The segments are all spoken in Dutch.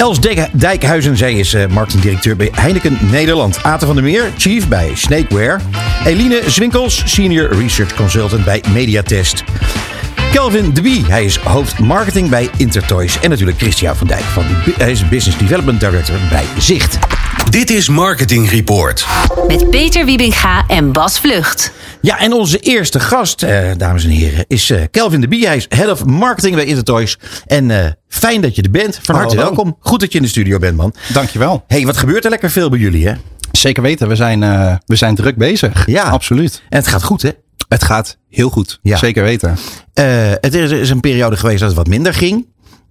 Els Dijk- Dijkhuizen, zij is eh, marketingdirecteur bij Heineken Nederland. Aten van der Meer, chief bij Snakeware. Eline Zwinkels, senior research consultant bij Mediatest. Kelvin de Bie, hij is hoofd marketing bij Intertoys. En natuurlijk Christian van Dijk, van, hij is business development director bij Zicht. Dit is Marketing Report. Met Peter Wiebinga en Bas Vlucht. Ja, en onze eerste gast, eh, dames en heren, is eh, Kelvin de Bie. Hij is head of marketing bij Intertoys. En eh, fijn dat je er bent. Van harte welkom. Goed dat je in de studio bent, man. Dankjewel. hey, wat gebeurt er lekker veel bij jullie, hè? Zeker weten, we zijn, eh, we zijn druk bezig. Ja. absoluut. En het gaat goed, hè? Het gaat heel goed. Ja. Zeker weten. Eh, het is, is een periode geweest dat het wat minder ging.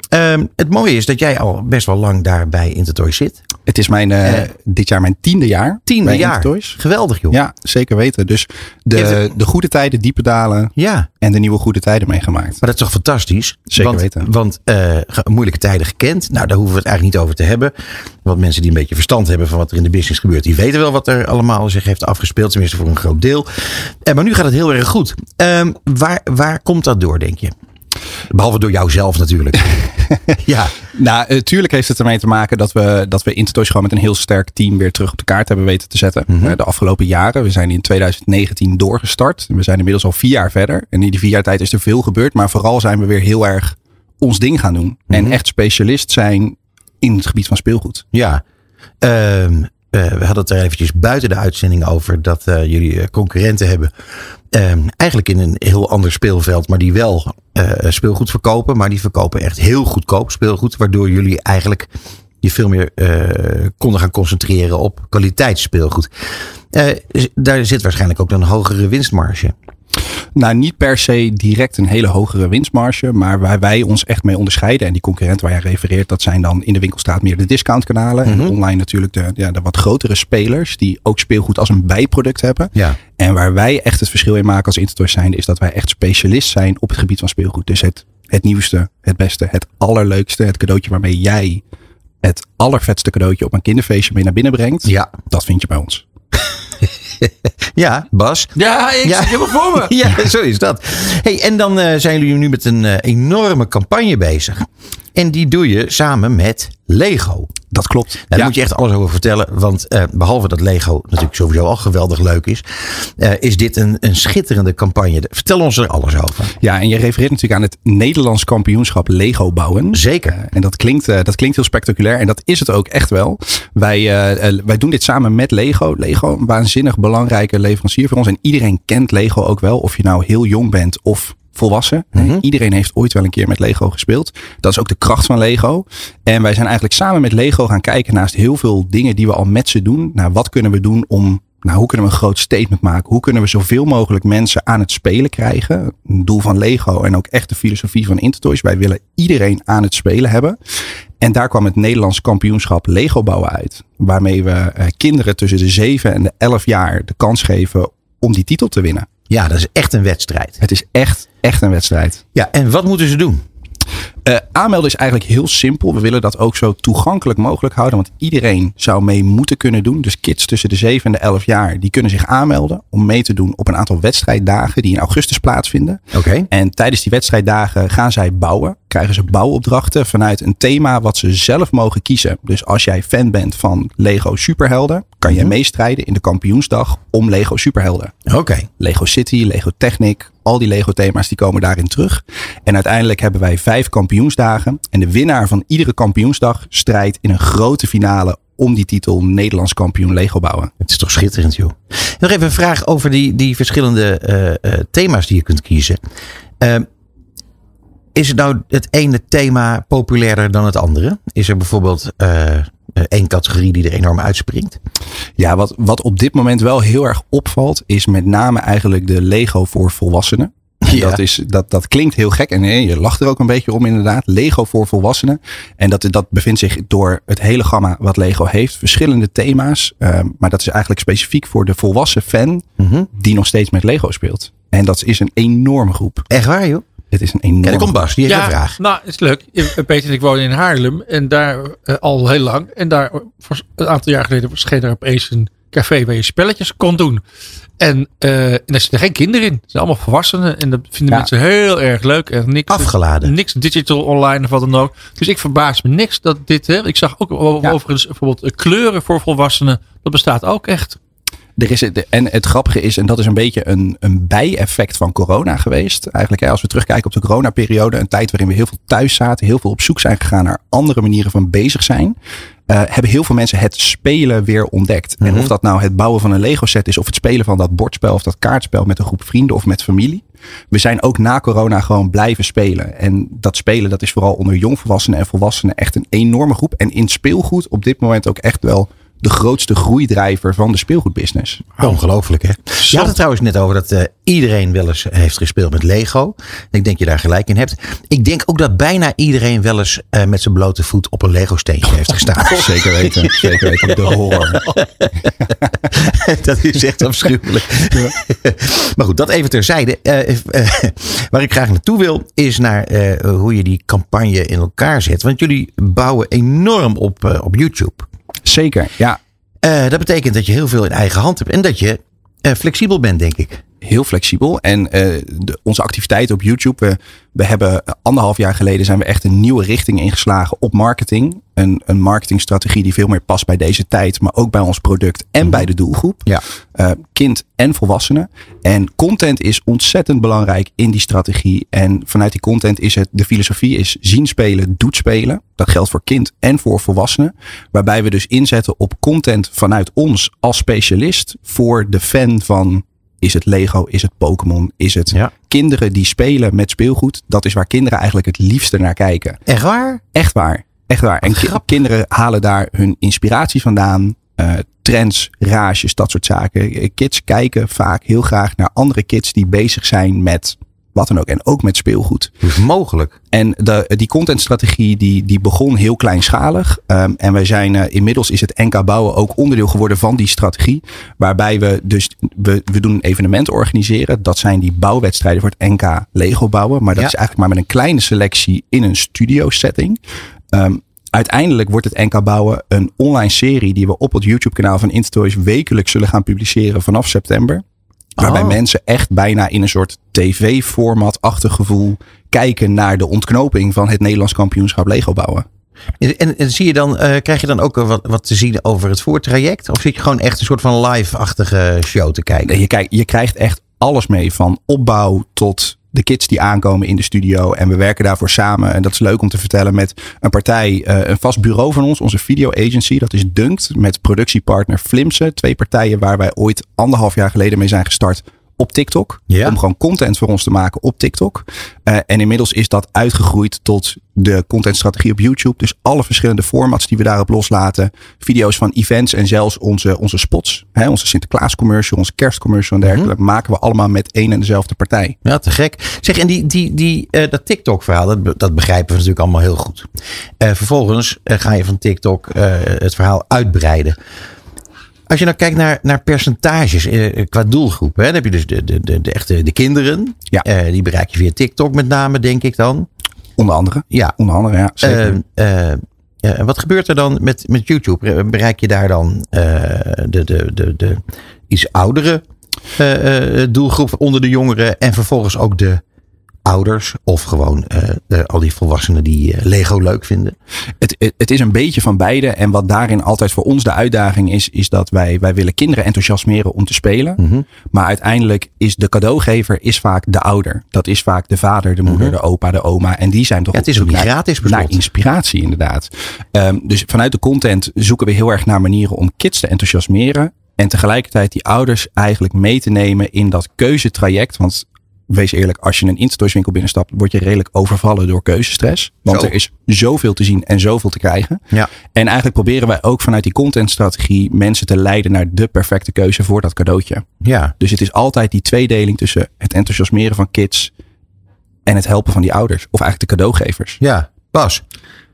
Ehm, het mooie is dat jij al best wel lang daar bij Intertoys zit. Het is mijn, eh, Eh. dit jaar mijn tiende jaar. Tiende jaar. Intertoys. Geweldig, joh. Ja, zeker weten. Dus de, de goede tijden, diepe dalen Ja, en de nieuwe goede tijden meegemaakt. maar dat is toch fantastisch? Zeker want, weten. Want eh, moeilijke tijden gekend. Nou, daar hoeven we het eigenlijk niet over te hebben. Want mensen die een beetje verstand hebben van wat er in de business gebeurt, die weten wel wat er allemaal zich heeft afgespeeld. Tenminste voor een groot deel. Maar nu gaat het heel erg goed. Ehm, waar, waar komt dat door, denk je? Behalve door jouzelf natuurlijk. ja, Nou, eh, tuurlijk heeft het ermee te maken dat we, dat we Intertoys gewoon met een heel sterk team weer terug op de kaart hebben weten te zetten. Mhm. Eh, de afgelopen jaren. We zijn in 2019 doorgestart. We zijn inmiddels al vier jaar verder. En in die vier jaar tijd is er veel gebeurd. Maar vooral zijn we weer heel erg ons ding gaan doen. Mhm. En echt specialist zijn in het gebied van speelgoed. Ja, Ehm, eh, we hadden het er eventjes buiten de uitzending over dat eh, jullie eh, concurrenten hebben. Ehm, eigenlijk in een heel ander speelveld, maar die wel eh, speelgoed verkopen. Maar die verkopen echt heel goedkoop speelgoed. Waardoor jullie eigenlijk je veel meer eh, konden gaan concentreren op kwaliteitsspeelgoed. Eh, daar zit waarschijnlijk ook een hogere winstmarge. Nou, niet per se direct een hele hogere winstmarge. Maar waar wij ons echt mee onderscheiden. En die concurrenten waar jij refereert, dat zijn dan in de winkelstraat meer de discountkanalen. En online natuurlijk de, ja, de wat grotere spelers. Die ook speelgoed als een bijproduct hebben. Ja. En waar wij echt het verschil in maken als Intertoys zijn, is dat wij echt specialist zijn op het gebied van speelgoed. Dus het, het nieuwste, het beste, het allerleukste, het cadeautje waarmee jij het allervetste cadeautje op een kinderfeestje mee naar binnen brengt. Ja. Dat vind je bij ons. Ja, Bas. Ja, ik Ja. zit helemaal voor me. Ja, zo is dat. Hey, en dan eh, zijn jullie nu met een eh, enorme campagne bezig. En die doe je samen met Lego. Dat klopt. Nou, daar Ja. moet je echt alles over vertellen. Want eh, behalve dat Lego natuurlijk sowieso al geweldig leuk is. eh, is dit een, een schitterende campagne. Vertel ons er alles over. Ja, en je refereert natuurlijk aan het Nederlands kampioenschap Lego bouwen. Zeker. Eh, en dat klinkt, dat klinkt heel spectaculair. En dat is het ook echt wel. Wij, wij doen dit samen met Lego. Lego, een waanzinnig belangrijke leverancier voor ons. En iedereen kent Lego ook wel. Of je nou heel jong bent of volwassen. Mhm. Iedereen heeft ooit wel een keer met Lego gespeeld. Dat is ook de kracht van Lego. En wij zijn eigenlijk samen met Lego gaan kijken naast heel veel dingen die we al met ze doen. Naar wat kunnen we doen om nou, hoe kunnen we een groot statement maken? Hoe kunnen we zoveel mogelijk mensen aan het spelen krijgen? Een doel van Lego en ook echt de filosofie van Intertoys. Wij willen iedereen aan het spelen hebben. En daar kwam het Nederlands kampioenschap Lego bouwen uit. Waarmee we eh, kinderen tussen de 7 en de 11 jaar de kans geven om die titel te winnen. Ja, dat is echt een wedstrijd. Het is echt, echt een wedstrijd. Ja, en wat moeten ze doen? Eh, aanmelden is eigenlijk heel simpel. We willen dat ook zo toegankelijk mogelijk houden. Want iedereen zou mee moeten kunnen doen. Dus kids tussen de 7 en de 11 jaar. Die kunnen zich aanmelden om mee te doen op een aantal wedstrijddagen. Die in augustus plaatsvinden. Oké. En tijdens die wedstrijddagen gaan zij bouwen. Krijgen ze bouwopdrachten vanuit een thema wat ze zelf mogen kiezen. Dus als jij fan bent van Lego Superhelden. Kan jij meestrijden in de kampioensdag om Lego Superhelden. Oké. Lego City, Lego Technic, al die Lego thema's die komen daarin terug. En uiteindelijk hebben wij vijf kampioensdagen. En de winnaar van iedere kampioensdag strijdt in een grote finale om die titel Nederlands kampioen Lego bouwen. Het is toch schitterend, joh. Nog even een vraag over die, die verschillende eh, eh, thema's die je kunt kiezen. Ehm, is het nou het ene thema populairder dan het andere? Is er bijvoorbeeld eh, één categorie die er enorm uitspringt? Ja, wat, wat op dit moment wel heel erg opvalt, is met name eigenlijk de Lego voor volwassenen. Ja. dat, is, dat, dat klinkt heel gek. En nee, je lacht er ook een beetje om inderdaad. Lego voor volwassenen. En dat, dat bevindt zich door het hele gamma wat Lego heeft. Verschillende thema's. Ehm, maar dat is eigenlijk specifiek voor de volwassen fan. Mhm. Die nog steeds met Lego speelt. En dat is een enorme groep. Echt waar, joh? Het is een enorme daar komt Bas, die heeft een vraag. nou, is leuk. Eh, Peter en ik wonen in Haarlem. En daar eh, al heel lang. En daar eh, een aantal jaar geleden verscheen er opeens een café waar je spelletjes kon doen. En, eh, en daar zitten geen kinderen in. Het zijn allemaal volwassenen. En dat vinden Ja. mensen heel erg leuk. En niks, Afgeladen. Niks digital online of wat dan ook. Dus ik verbaas me niks dat dit. Hè, ik zag ook Ja. overigens bijvoorbeeld eh, kleuren voor volwassenen. Dat bestaat ook echt. Er is, het- en het grappige is, en dat is een beetje een, een bijeffect van corona geweest. Eigenlijk hè, als we terugkijken op de coronaperiode. Een tijd waarin we heel veel thuis zaten. Heel veel op zoek zijn gegaan naar andere manieren van bezig zijn. Eh, hebben heel veel mensen het spelen weer ontdekt. En of dat nou het bouwen van een Lego set is. Of het spelen van dat bordspel of dat kaartspel met een groep vrienden of met familie. We zijn ook na corona gewoon blijven spelen. En dat spelen dat is vooral onder jongvolwassenen en volwassenen echt een enorme groep. En in speelgoed op dit moment ook echt wel de grootste groeidrijver van de speelgoedbusiness. Ongelooflijk, hè? Je had het trouwens net over dat eh, iedereen wel eens heeft gespeeld met Lego. Ik denk je daar gelijk in hebt. Ik denk ook dat bijna iedereen wel eens eh, met zijn blote voet op een Lego-steentje heeft gestaan. Zeker weten, zeker weten. De horror. dat is echt afschuwelijk. maar goed, dat even terzijde. Eh, eh, waar ik graag naartoe wil, is naar eh, hoe je die campagne in elkaar zet. Want jullie bouwen enorm op, eh, op YouTube. Zeker, ja. Eh, dat betekent dat je heel veel in eigen hand hebt en dat je eh, flexibel bent, denk ik. Heel flexibel. En eh, de, onze activiteiten op YouTube. We, we hebben eh, anderhalf jaar geleden zijn we echt een nieuwe richting ingeslagen op marketing. Een, een marketingstrategie die veel meer past bij deze tijd. Maar ook bij ons product en bij de doelgroep. Ja. eh, kind en volwassenen. En content is ontzettend belangrijk in die strategie. En vanuit die content is het, de filosofie is zien spelen, doet spelen. Dat geldt voor kind en voor volwassenen. Waarbij we dus inzetten op content vanuit ons als specialist voor de fan van is het Lego, is het Pokémon, is het Ja. kinderen die spelen met speelgoed. Dat is waar kinderen eigenlijk het liefste naar kijken. Echt waar? Echt waar. Echt waar. En ki- kinderen halen daar hun inspiratie vandaan. Eh, trends, rages, dat soort zaken. Eh, Kids kijken vaak heel graag naar andere kids die bezig zijn met wat dan ook. En ook met speelgoed. Het mogelijk? En de, die contentstrategie die, die begon heel kleinschalig. Ehm, en wij zijn eh, inmiddels is het NK Bouwen ook onderdeel geworden van die strategie. Waarbij we dus, we, we doen een evenement organiseren. Dat zijn die bouwwedstrijden voor het NK Lego bouwen. Maar dat Ja. is eigenlijk maar met een kleine selectie in een studio setting. Ehm, uiteindelijk wordt het NK Bouwen een online serie die we op het YouTube kanaal van Intertoys wekelijks zullen gaan publiceren vanaf september. Waarbij Oh. mensen echt bijna in een soort tv-format-achtig gevoel kijken naar de ontknoping van het Nederlands kampioenschap Lego bouwen. En, en, zie je dan, eh, krijg je dan ook wat, wat te zien over het voortraject? Of zit je gewoon echt een soort van live-achtige show te kijken? Nee, je, kijkt, je krijgt echt alles mee. Van opbouw tot de kids die aankomen in de studio. En we werken daarvoor samen. En dat is leuk om te vertellen met een partij, eh, een vast bureau van ons, onze video agency. Dat is Dunkt met productiepartner Flimse. Twee partijen waar wij ooit anderhalf jaar geleden mee zijn gestart op TikTok. Ja. Om gewoon content voor ons te maken op TikTok. Eh, en inmiddels is dat uitgegroeid tot de contentstrategie op YouTube. Dus alle verschillende formats die we daarop loslaten. Video's van events en zelfs onze, onze spots. Hè, onze Sinterklaas commercial, onze kerstcommercial en dergelijke. Maken we allemaal met één en dezelfde partij. Ja, te gek. Zeg, en die, die, die, eh, dat TikTok-verhaal, dat, be- dat begrijpen we natuurlijk allemaal heel goed. Eh, vervolgens ga je van TikTok het verhaal uitbreiden. Als je nou kijkt naar, naar percentages eh, qua doelgroep, hè, dan heb je dus de, de, de, de echte de kinderen. Ja. Eh, die bereik je via TikTok met name, denk ik dan. Onder andere. Ja. Onder andere, ja. Zeker. Eh, eh, ja, en wat gebeurt er dan met, met YouTube? Bereik je daar dan de, de, de, de iets oudere doelgroep onder de jongeren en vervolgens ook de ouders of gewoon eh, de- al die volwassenen die eh, Lego leuk vinden? Het, het, het is een beetje van beide. En wat daarin altijd voor ons de uitdaging is, is dat wij, wij willen kinderen enthousiasmeren om te spelen. Mhm. Maar uiteindelijk is de cadeaugever is vaak de ouder. Dat is vaak de vader, de moeder, de opa, de oma. En die zijn toch Mhm. Ja, het is ook naar- gratis Naar inspiratie inderdaad. Ehm, dus vanuit de content zoeken we heel erg naar manieren om kids te enthousiasmeren. En tegelijkertijd die ouders eigenlijk mee te nemen in dat keuzetraject. Want wees eerlijk, als je een Intertoys winkel binnenstapt, word je redelijk overvallen door keuzestress. Want Zo. er is zoveel te zien en zoveel te krijgen. Ja. En eigenlijk proberen wij ook vanuit die contentstrategie mensen te leiden naar de perfecte keuze voor dat cadeautje. Ja. Dus het is altijd die tweedeling tussen het enthousiasmeren van kids en het helpen van die ouders. Of eigenlijk de cadeaugevers. Ja. Bas.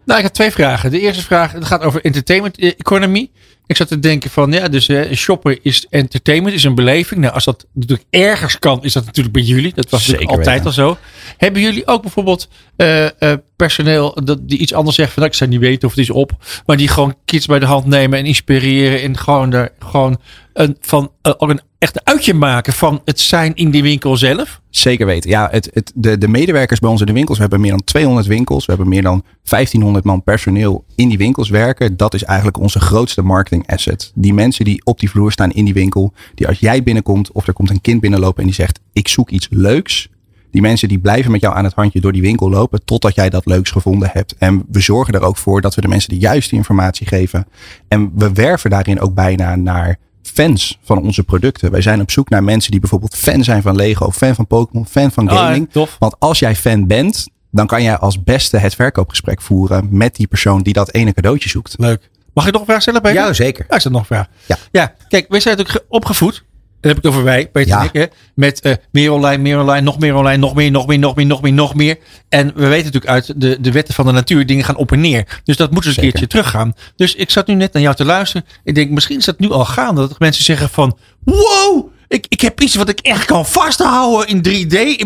Nou, ik heb twee vragen. De eerste vraag het gaat over entertainment eh, economy. Ik zat te denken van, ja, dus eh, shoppen is entertainment, is een beleving. Nou, als dat natuurlijk ergens kan, is dat natuurlijk bij jullie. Dat was Zeker altijd weten. al zo. Hebben jullie ook bijvoorbeeld eh, eh, personeel dat, die iets anders zegt van, nou, ik zou niet weten of het is op. Maar die gewoon kids bij de hand nemen en inspireren. En gewoon, er, gewoon een, van, eh, ook een echt uitje maken van het zijn in die winkel zelf. Zeker weten. Ja, het, het, de, de medewerkers bij ons in de winkels. We hebben meer dan 200 winkels. We hebben meer dan 1500 man personeel in die winkels werken. Dat is eigenlijk onze grootste marketing asset. Die mensen die op die vloer staan in die winkel. Die als jij binnenkomt of er komt een kind binnenlopen en die zegt ik zoek iets leuks. Die mensen die blijven met jou aan het handje door die winkel lopen totdat jij dat leuks gevonden hebt. En we zorgen er ook voor dat we de mensen de juiste informatie geven. En we werven daarin ook bijna naar fans van onze producten. Wij zijn op zoek naar mensen die bijvoorbeeld fan zijn van Lego, fan van Pokémon, fan van gaming. Ah, tof. Want als jij fan bent, dan kan jij als beste het verkoopgesprek voeren met die persoon die dat ene cadeautje zoekt. Leuk. Mag ik nog een vraag stellen, Peter? Ja, zeker. Ja, is dat nog een vraag? Ja. ja. Kijk, wij zijn natuurlijk ge- opgevoed. Dan heb ik het over wij, Peter Ja. en ik. Hè, met eh, meer online, meer online, nog meer online, nog meer, nog meer, nog meer, nog meer, nog meer. En we weten natuurlijk uit de, de wetten van de natuur, dingen gaan op en neer. Dus dat moet eens een Zeker. keertje teruggaan. Dus ik zat nu net naar jou te luisteren. Ik denk, misschien is dat nu al gaande. Dat mensen zeggen van, wow, ik, ik heb iets wat ik echt kan vasthouden in 3D.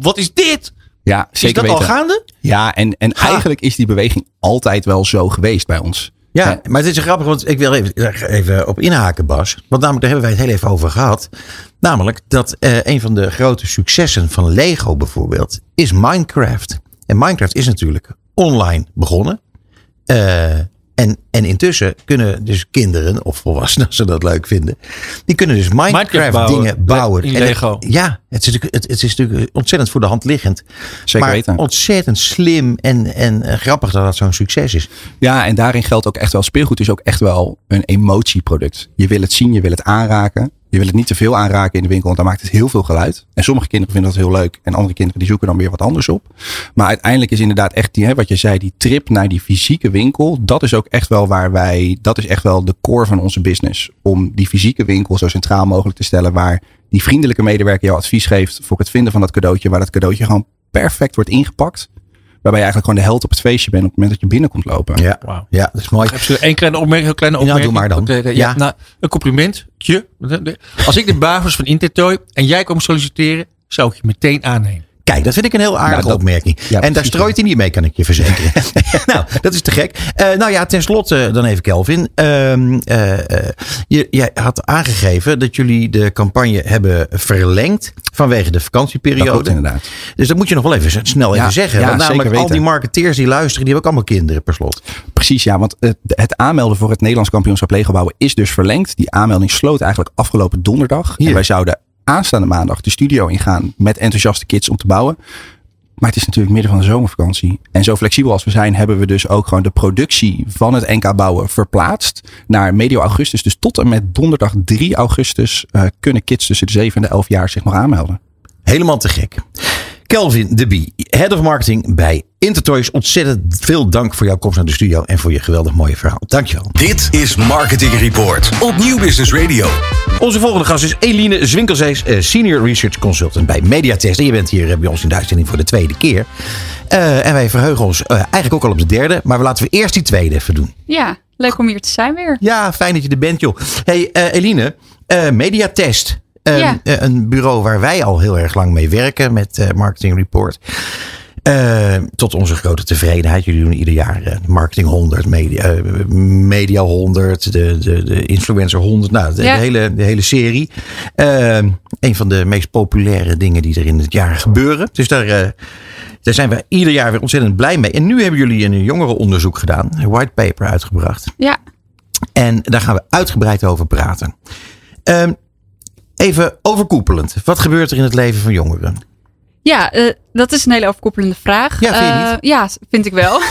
Wat is dit? Ja, Is zeker dat al gaande? Ja, en, en Ha. eigenlijk is die beweging altijd wel zo geweest bij ons. Ja, maar het is grappig, want ik wil even, even op inhaken, Bas. Want namelijk, daar hebben wij het heel even over gehad. Namelijk dat eh, een van de grote successen van Lego bijvoorbeeld is Minecraft. En Minecraft is natuurlijk online begonnen. Eh, en, en intussen kunnen dus kinderen of volwassenen, als ze dat leuk vinden, die kunnen dus Minecraft, dingen bouwen. In En het- Lego. ja, het is, natuurlijk, het, het is natuurlijk ontzettend voor de hand liggend. Zeker maar weten. ontzettend slim en, en grappig dat dat zo'n succes is. Ja, en daarin geldt ook echt wel, speelgoed is ook echt wel een emotieproduct. Je wil het zien, je wil het aanraken. Je wil het niet te veel aanraken in de winkel, want dan maakt het heel veel geluid. En sommige kinderen vinden dat heel leuk en andere kinderen die zoeken dan weer wat anders op. Maar uiteindelijk is inderdaad echt die, hè, wat je zei, die trip naar die fysieke winkel. Dat is ook echt wel waar wij, dat is echt wel de core van onze business. Om die fysieke winkel zo centraal mogelijk te stellen waar die vriendelijke medewerker jou advies geeft voor het vinden van dat cadeautje. Waar dat cadeautje gewoon perfect wordt ingepakt. Waarbij je eigenlijk gewoon de held op het feestje bent op het moment dat je binnenkomt lopen. Ja, Wauw. ja dat is mooi. Heb één kleine opmerking, heel kleine Ja, doe opmerking. maar dan. Ja, Ja. Nou, een complimentje. Als ik de baas was van Intertoy en jij kwam solliciteren, zou ik je meteen aannemen. Kijk, dat vind ik een heel aardige Nou, dat- opmerking. ja, en daar strooit hij niet mee, kan ik je verzekeren. nou, dat is te gek. Eh, nou ja, tenslotte dan even Kelvin. Ehm, eh, eh, je, jij had aangegeven dat jullie de campagne hebben verlengd vanwege de Dat vakantieperiode. klopt inderdaad. Dus dat moet je nog wel even snel Ja, even zeggen. ja, Want namelijk al die marketeers die luisteren, die hebben ook allemaal kinderen per slot. Precies, ja. Want het, het aanmelden voor het Nederlands kampioenschap Lego bouwen is dus verlengd. Die aanmelding sloot eigenlijk afgelopen donderdag. Hier. En wij zouden aanstaande maandag de studio ingaan met enthousiaste kids om te bouwen. Maar het is natuurlijk midden van de zomervakantie. En zo flexibel als we zijn, hebben we dus ook gewoon de productie van het NK bouwen verplaatst naar medio augustus. Dus tot en met donderdag 3 augustus eh, kunnen kids tussen de 7 en de 11 jaar zich nog aanmelden. Helemaal te gek. Kelvin de Bie, Head of Marketing bij Intertoys. Ontzettend veel dank voor jouw komst naar de studio en voor je geweldig mooie verhaal. Dankjewel. Dit is Marketing Report op Nieuw Business Radio. Onze volgende gast is Eline Zwinkelzees, eh, Senior Research Consultant bij Mediatest. En je bent hier eh, bij ons in de uitzending voor de tweede keer. Eh, en wij verheugen ons eh, eigenlijk ook al op de derde. Maar we laten we eerst die tweede even doen. Ja, leuk om hier te zijn weer. Ja, fijn dat je er bent, joh. Hey, eh, Eline, eh, Mediatest. Eh, Ja. eh, een bureau waar wij al heel erg lang mee werken met eh, Marketing Report. Eh, tot onze grote tevredenheid. Jullie doen ieder jaar eh, Marketing 100, Media, eh, media 100, de, de, de Influencer 100. Nou, de, Ja. de hele, de hele serie. Eh, een van de meest populaire dingen die er in het jaar gebeuren. Dus daar, daar zijn we ieder jaar weer ontzettend blij mee. En nu hebben jullie een jongerenonderzoek gedaan. Een white paper uitgebracht. Ja, En daar gaan we uitgebreid over praten. Ehm, even overkoepelend. Wat gebeurt er in het leven van jongeren? ja eh, dat is een hele overkoepelende vraag. Ja, vind je Eh, ja, vind ik wel.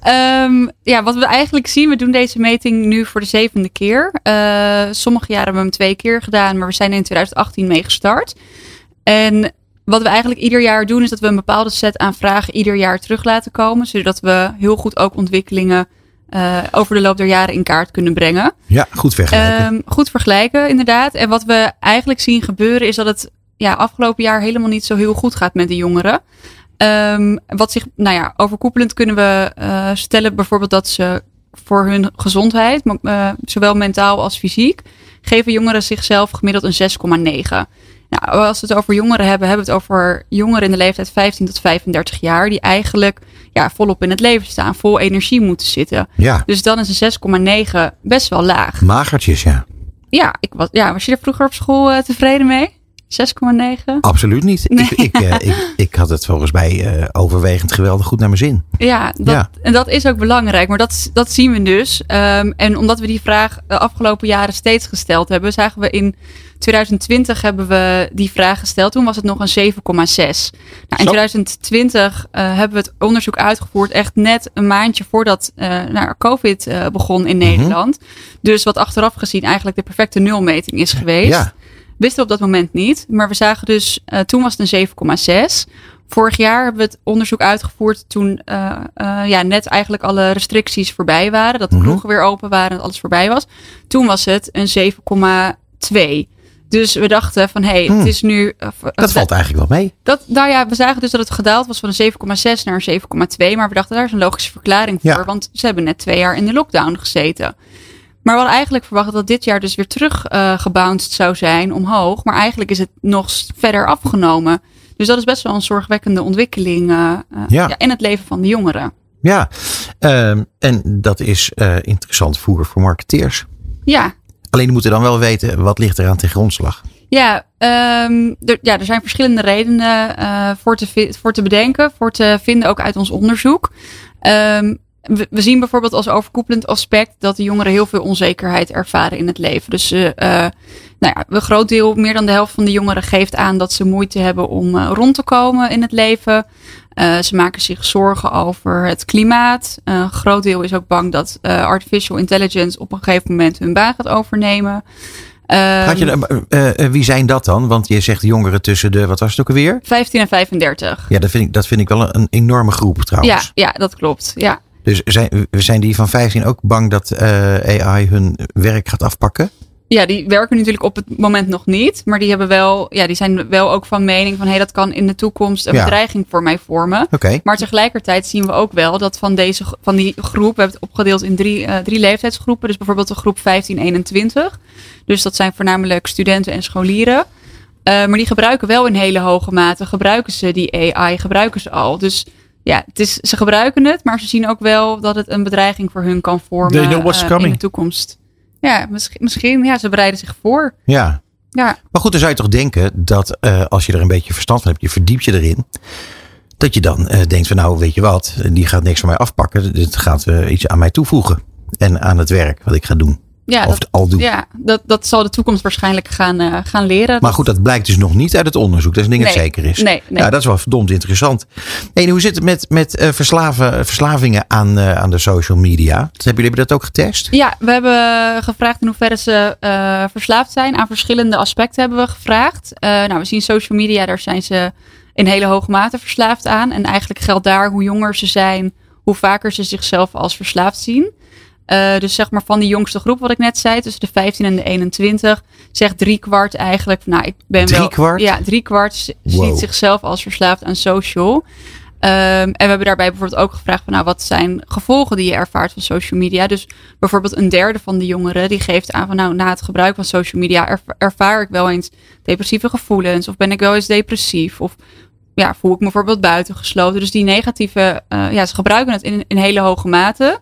Ehm, ja, wat we eigenlijk zien, we doen deze meting nu voor de zevende keer. Eh, sommige jaren hebben we hem twee keer gedaan, maar we zijn in 2018 mee gestart. En wat we eigenlijk ieder jaar doen, is dat we een bepaalde set aan vragen ieder jaar terug laten komen. Zodat we heel goed ook ontwikkelingen uh, over de loop der jaren in kaart kunnen brengen. Ja, goed vergelijken. Um, goed vergelijken, inderdaad. En wat we eigenlijk zien gebeuren, is dat het ja, afgelopen jaar helemaal niet zo heel goed gaat met de jongeren. Um, wat zich, nou ja, overkoepelend kunnen we uh, stellen bijvoorbeeld dat ze voor hun gezondheid, uh, zowel mentaal als fysiek, geven jongeren zichzelf gemiddeld een 6,9. Nou, als we het over jongeren hebben, hebben we het over jongeren in de leeftijd 15 tot 35 jaar, die eigenlijk ja, volop in het leven staan, vol energie moeten zitten. Ja. Dus dan is een 6,9 best wel laag. Magertjes, ja. Ja, ik was, ja, was je er vroeger op school uh, tevreden mee? 6,9? Absoluut niet. Nee. Ik, ik, uh, ik, ik, had het volgens mij uh, overwegend geweldig goed naar mijn zin. Ja, dat, Ja. en dat is ook belangrijk. Maar dat, dat zien we dus. Um, en omdat we die vraag de afgelopen jaren steeds gesteld hebben, zagen we in 2020 hebben we die vraag gesteld. Toen was het nog een 7,6. Nou, in Zo. 2020 uh, hebben we het onderzoek uitgevoerd echt net een maandje voordat nou, COVID begon in Nederland. Dus wat achteraf gezien eigenlijk de perfecte nulmeting is geweest. Ja. Wisten we op dat moment niet. Maar we zagen dus, uh, toen was het een 7,6. Vorig jaar hebben we het onderzoek uitgevoerd toen uh, uh, ja, net eigenlijk alle restricties voorbij waren. Dat de Mhm. kroegen weer open waren en alles voorbij was. Toen was het een 7,2. Dus we dachten van, hé, hey, Hmm. het is nu... uh, Dat valt eigenlijk wel mee. dat, nou ja, we zagen dus dat het gedaald was van een 7,6 naar een 7,2. Maar we dachten, daar is een logische verklaring voor. Ja. Want ze hebben net twee jaar in de lockdown gezeten. Maar we hadden eigenlijk verwacht dat dit jaar dus weer terug uh, gebounced zou zijn omhoog. Maar eigenlijk is het nog verder afgenomen. Dus dat is best wel een zorgwekkende ontwikkeling uh, uh, Ja. ja, in het leven van de jongeren. Ja, Ehm, en dat is eh, interessant voer voor marketeers. Ja, Alleen die moeten dan wel weten wat ligt er aan ten grondslag. Ja, um, er, ja, er zijn verschillende redenen voor, te voor te bedenken, voor te vinden ook uit ons onderzoek. Um, we, we zien bijvoorbeeld als overkoepelend aspect dat de jongeren heel veel onzekerheid ervaren in het leven. Dus uh, nou ja, een groot deel, meer dan de helft van de jongeren geeft aan dat ze moeite hebben om uh, rond te komen in het leven. Uh, ze maken zich zorgen over het klimaat. Uh, een groot deel is ook bang dat artificial intelligence op een gegeven moment hun baan gaat overnemen. Had je, eh, eh, wie zijn dat dan? Want je zegt jongeren tussen de, wat was het ook alweer? 15 en 35. Ja, dat vind ik, dat vind ik wel een, een enorme groep Ja, trouwens. ja, dat klopt. Ja. Dus zijn, zijn die van 15 ook bang dat eh, AI hun werk gaat afpakken? ja, die werken natuurlijk op het moment nog niet. Maar die, hebben wel, ja, die zijn wel ook van mening van... hé, hey, dat kan in de toekomst een Ja. bedreiging voor mij vormen. Maar tegelijkertijd zien we ook wel dat van, deze, van die groep... we hebben het opgedeeld in drie, uh, drie leeftijdsgroepen. Dus bijvoorbeeld de groep 15-21. Dus dat zijn voornamelijk studenten en scholieren. Uh, maar die gebruiken wel in hele hoge mate... gebruiken ze die AI, gebruiken ze al. Dus ja, het is, ze gebruiken het... maar ze zien ook wel dat het een bedreiging voor hun kan vormen... Uh, coming. in de toekomst. Ja, misschien, misschien ja, ze bereiden zich voor. Ja. Ja, Maar goed, dan zou je toch denken dat eh, als je er een beetje verstand van hebt, je verdiept je erin. Dat je dan eh, denkt van nou, weet je wat, die gaat niks van mij afpakken. Dit gaat eh, iets aan mij toevoegen. En aan het werk wat ik ga doen. Ja, of dat, al doen. ja dat, dat zal de toekomst waarschijnlijk gaan, uh, gaan leren. Maar goed, dat blijkt dus nog niet uit het onderzoek. Dat is een ding dat zeker is. nee, nee. Ja, dat is wel verdomd interessant. En hoe zit het met, met eh, verslaven, verslavingen aan, eh, aan de social media? Dat hebben jullie dat ook getest? Ja, we hebben gevraagd in hoeverre ze verslaafd zijn. Aan verschillende aspecten hebben we gevraagd. Nou, we zien social media, daar zijn ze in hele hoge mate verslaafd aan. En eigenlijk geldt daar hoe jonger ze zijn, hoe vaker ze zichzelf als verslaafd zien. Uh, dus zeg maar van die jongste groep, wat ik net zei, tussen de 15 en de 21, zegt drie kwart eigenlijk. Nou, ik ben drie wel. kwart? Ja, drie kwart Wow. ziet zichzelf als verslaafd aan social. Um, en we hebben daarbij bijvoorbeeld ook gevraagd van nou, wat zijn gevolgen die je ervaart van social media? Dus bijvoorbeeld een derde van de jongeren die geeft aan van nou, na het gebruik van social media erv ervaar ik wel eens depressieve gevoelens of ben ik wel eens depressief of ja, voel ik me bijvoorbeeld buitengesloten. Dus die negatieve, uh, ja, ze gebruiken het in, in hele hoge mate.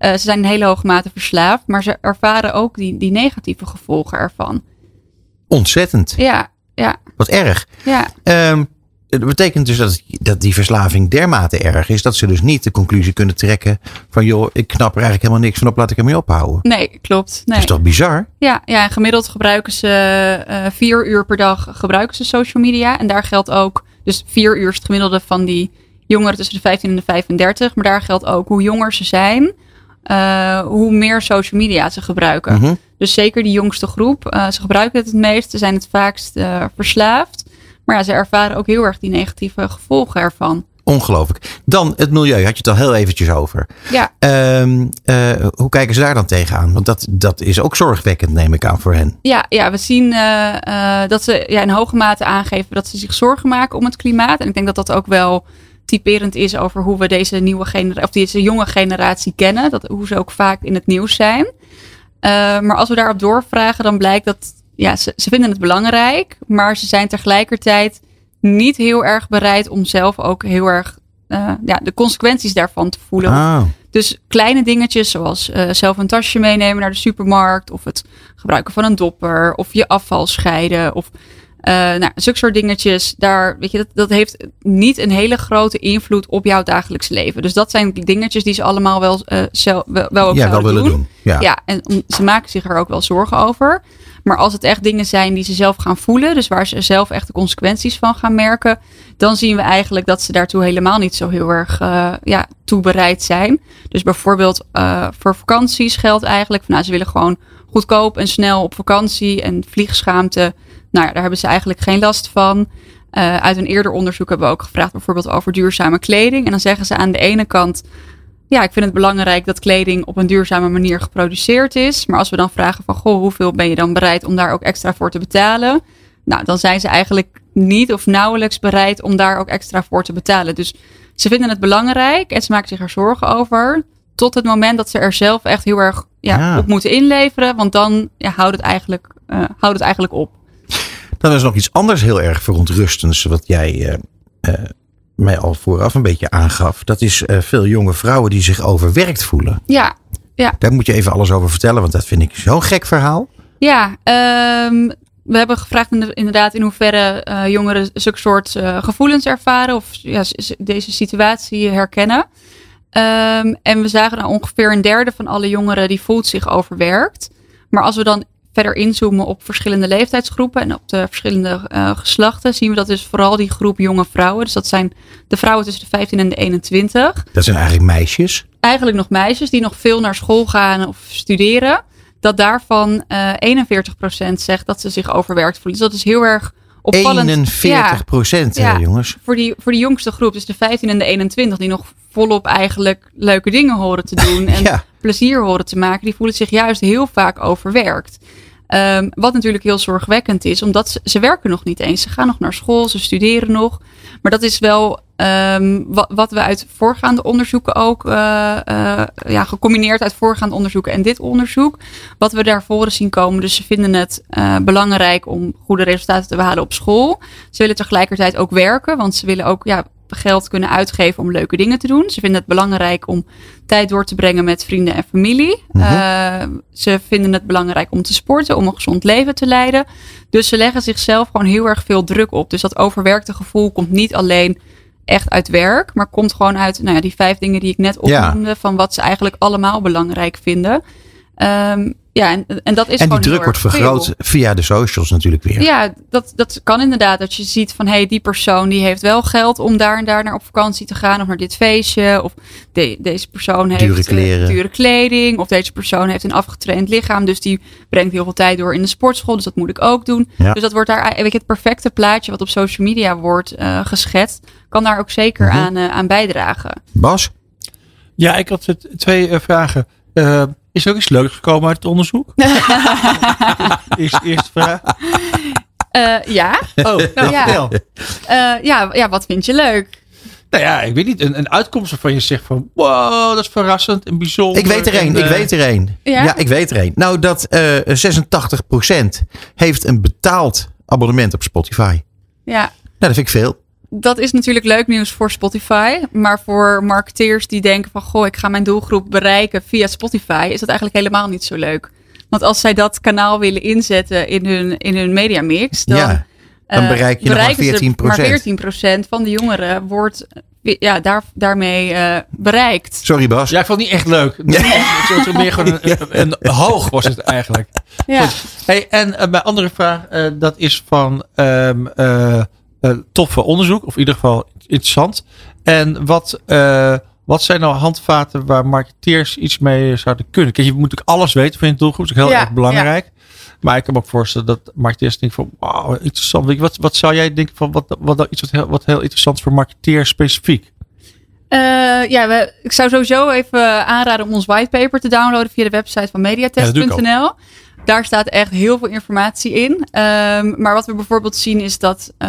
Uh, ze zijn in hele hoge mate verslaafd, maar ze ervaren ook die, die negatieve gevolgen ervan. Ontzettend. Ja, ja, Wat erg. ja. Um, dat betekent dus dat, dat die verslaving dermate erg is dat ze dus niet de conclusie kunnen trekken van joh, ik knap er eigenlijk helemaal niks van op, laat ik ermee ophouden. Nee, klopt. Nee. Dat is toch bizar? Ja, ja, gemiddeld gebruiken ze uh, vier uur per dag gebruiken ze social media. En daar geldt ook, dus vier uur is het gemiddelde van die jongeren tussen de 15 en de 35. Maar daar geldt ook hoe jonger ze zijn, uh, hoe meer social media ze gebruiken. Mm -hmm. Dus zeker die jongste groep, uh, ze gebruiken het het meest, ze zijn het vaakst uh, verslaafd. Maar ja, ze ervaren ook heel erg die negatieve gevolgen ervan. Ongelooflijk. Dan het milieu, had je het al heel eventjes over. Ja, Ehm, eh, hoe kijken ze daar dan tegenaan? Want dat, dat is ook zorgwekkend, neem ik aan, voor hen. ja, ja we zien eh, eh, dat ze ja, in hoge mate aangeven dat ze zich zorgen maken om het klimaat. En ik denk dat dat ook wel typerend is over hoe we deze nieuwe generatie, of deze jonge generatie kennen. Dat, hoe ze ook vaak in het nieuws zijn. Eh, maar als we daarop doorvragen, dan blijkt dat ja, ze, ze vinden het belangrijk, maar ze zijn tegelijkertijd niet heel erg bereid om zelf ook heel erg eh, ja, de consequenties daarvan te voelen. Ah, Dus kleine dingetjes zoals eh, zelf een tasje meenemen naar de supermarkt. Of het gebruiken van een dopper. Of je afval scheiden. Of eh nou, zulke soort dingetjes. Daar, weet je, dat, dat heeft niet een hele grote invloed op jouw dagelijks leven. Dus dat zijn dingetjes die ze allemaal wel, eh, zelf, wel, ja, wel willen doen. Ja. ja, en ze maken zich er ook wel zorgen over. Maar als het echt dingen zijn die ze zelf gaan voelen, dus waar ze zelf echt de consequenties van gaan merken, dan zien we eigenlijk dat ze daartoe helemaal niet zo heel erg eh, ja, toe bereid zijn. Dus bijvoorbeeld voor vakanties geldt eigenlijk van nou, ze willen gewoon goedkoop en snel op vakantie en vliegschaamte. Nou ja, daar hebben ze eigenlijk geen last van. Eh, uit een eerder onderzoek hebben we ook gevraagd bijvoorbeeld over duurzame kleding. En dan zeggen ze aan de ene kant ja, ik vind het belangrijk dat kleding op een duurzame manier geproduceerd is. Maar als we dan vragen van, goh, hoeveel ben je dan bereid om daar ook extra voor te betalen? Nou, dan zijn ze eigenlijk niet of nauwelijks bereid om daar ook extra voor te betalen. Dus ze vinden het belangrijk en ze maken zich er zorgen over. Tot het moment dat ze er zelf echt heel erg ja, Ja. op moeten inleveren. Want dan ja, houdt, het eigenlijk, eh, houdt het eigenlijk op. Dan is nog iets anders heel erg verontrustends. Wat jij eh, eh, mij al vooraf een beetje aangaf. Dat is eh, veel jonge vrouwen die zich overwerkt voelen. Ja, Daar moet je even alles over vertellen. Want dat vind ik zo'n gek verhaal. Ja, ehm, we hebben gevraagd in de- inderdaad in hoeverre jongeren zulke soort gevoelens ervaren of ja, deze situatie herkennen. Ehm, en we zagen nou ongeveer een derde van alle jongeren die voelt zich overwerkt. Maar als we dan verder inzoomen op verschillende leeftijdsgroepen en op de verschillende eh, geslachten, zien we dat dus vooral die groep jonge vrouwen. Dus dat zijn de vrouwen tussen de 15 en de 21 Dat zijn eigenlijk meisjes. eigenlijk nog meisjes die nog veel naar school gaan of studeren. Dat daarvan eh 41% zegt dat ze zich overwerkt voelen. Dus dat is heel erg opvallend. 41 procent, Ja. jongens. Voor die, voor die jongste groep, dus de 15 en de 21, die nog volop eigenlijk leuke dingen horen te doen en Ja. Plezier horen te maken, die voelen zich juist heel vaak overwerkt. Ehm, wat natuurlijk heel zorgwekkend is, omdat ze, werken nog niet eens. Ze gaan nog naar school, ze studeren nog. Maar dat is wel ehm, wat, wat we uit voorgaande onderzoeken ook, eh, eh, ja, gecombineerd uit voorgaande onderzoeken en dit onderzoek, wat we daar voren zien komen. Dus ze vinden het eh, belangrijk om goede resultaten te behalen op school. Ze willen tegelijkertijd ook werken, want ze willen ook ja, geld kunnen uitgeven om leuke dingen te doen. Ze vinden het belangrijk om tijd door te brengen met vrienden en familie. Eh, ze vinden het belangrijk om te sporten, om een gezond leven te leiden. Dus ze leggen zichzelf gewoon heel erg veel druk op. Dus dat overwerkte gevoel komt niet alleen echt uit werk, maar komt gewoon uit nou ja, die vijf dingen die ik net Ja. opnoemde, van wat ze eigenlijk allemaal belangrijk vinden. Ehm, ja, en, en dat is En die druk wordt veel. vergroot via de socials natuurlijk weer. Ja, dat, dat kan inderdaad. Dat je ziet van, hé, hey, die persoon die heeft wel geld om daar en daar naar op vakantie te gaan. Of naar dit feestje. Of de- deze persoon heeft Dure eh, kleren. dure kleding. Of deze persoon heeft een afgetraind lichaam. Dus die brengt heel veel tijd door in de sportschool. Dus dat moet ik ook doen. Ja. Dus dat wordt daar, weet je, het perfecte plaatje wat op social media wordt eh, geschetst. Kan daar ook zeker Mhm. aan, eh, aan bijdragen. Bas? Ja, ik had twee vragen. Is er ook iets leuks gekomen uit het onderzoek? Eerst, eerste vraag. Eh, ja. Oh, nou, Ja. vertel. Eh, ja, ja, wat vind je leuk? Nou ja, ik weet niet. Een, een uitkomst waarvan je zegt van... Wow, dat is verrassend en bijzonder. Ik weet er één, ik eh, weet er één. Ja? Ja, ik weet er één. Nou, dat eh 86% heeft een betaald abonnement op Spotify. Ja. Nou, dat vind ik veel. Dat is natuurlijk leuk nieuws voor Spotify. Maar voor marketeers die denken van... goh, ik ga mijn doelgroep bereiken via Spotify... is dat eigenlijk helemaal niet zo leuk. Want als zij dat kanaal willen inzetten in hun, in hun mediamix... dan, ja, dan eh, bereik je nog maar bereiken ze 14%. Maar 14% van de jongeren wordt ja, daar, daarmee eh, bereikt. Sorry Bas. Ja, ik vond het niet echt leuk. Het was meer gewoon een, een, een hoog was het eigenlijk. Ja. Hey, en eh, mijn andere vraag, eh, dat is van ehm eh, eh, toffe onderzoek, of in ieder geval interessant. En wat, eh, wat zijn nou handvaten waar marketeers iets mee zouden kunnen? Kijk, je moet natuurlijk alles weten van je doelgroep, dat is heel Ja, erg belangrijk. Maar ik kan me ook voorstellen dat marketeers denken van, wauw, interessant. Wat, wat zou jij denken van, wat, wat, iets wat heel, wat heel interessant is voor marketeers specifiek? Uh, ja, we, ik zou sowieso even aanraden om ons whitepaper te downloaden via de website van mediatest.nl. Ja, daar staat echt heel veel informatie in. Um, maar wat we bijvoorbeeld zien is dat uh,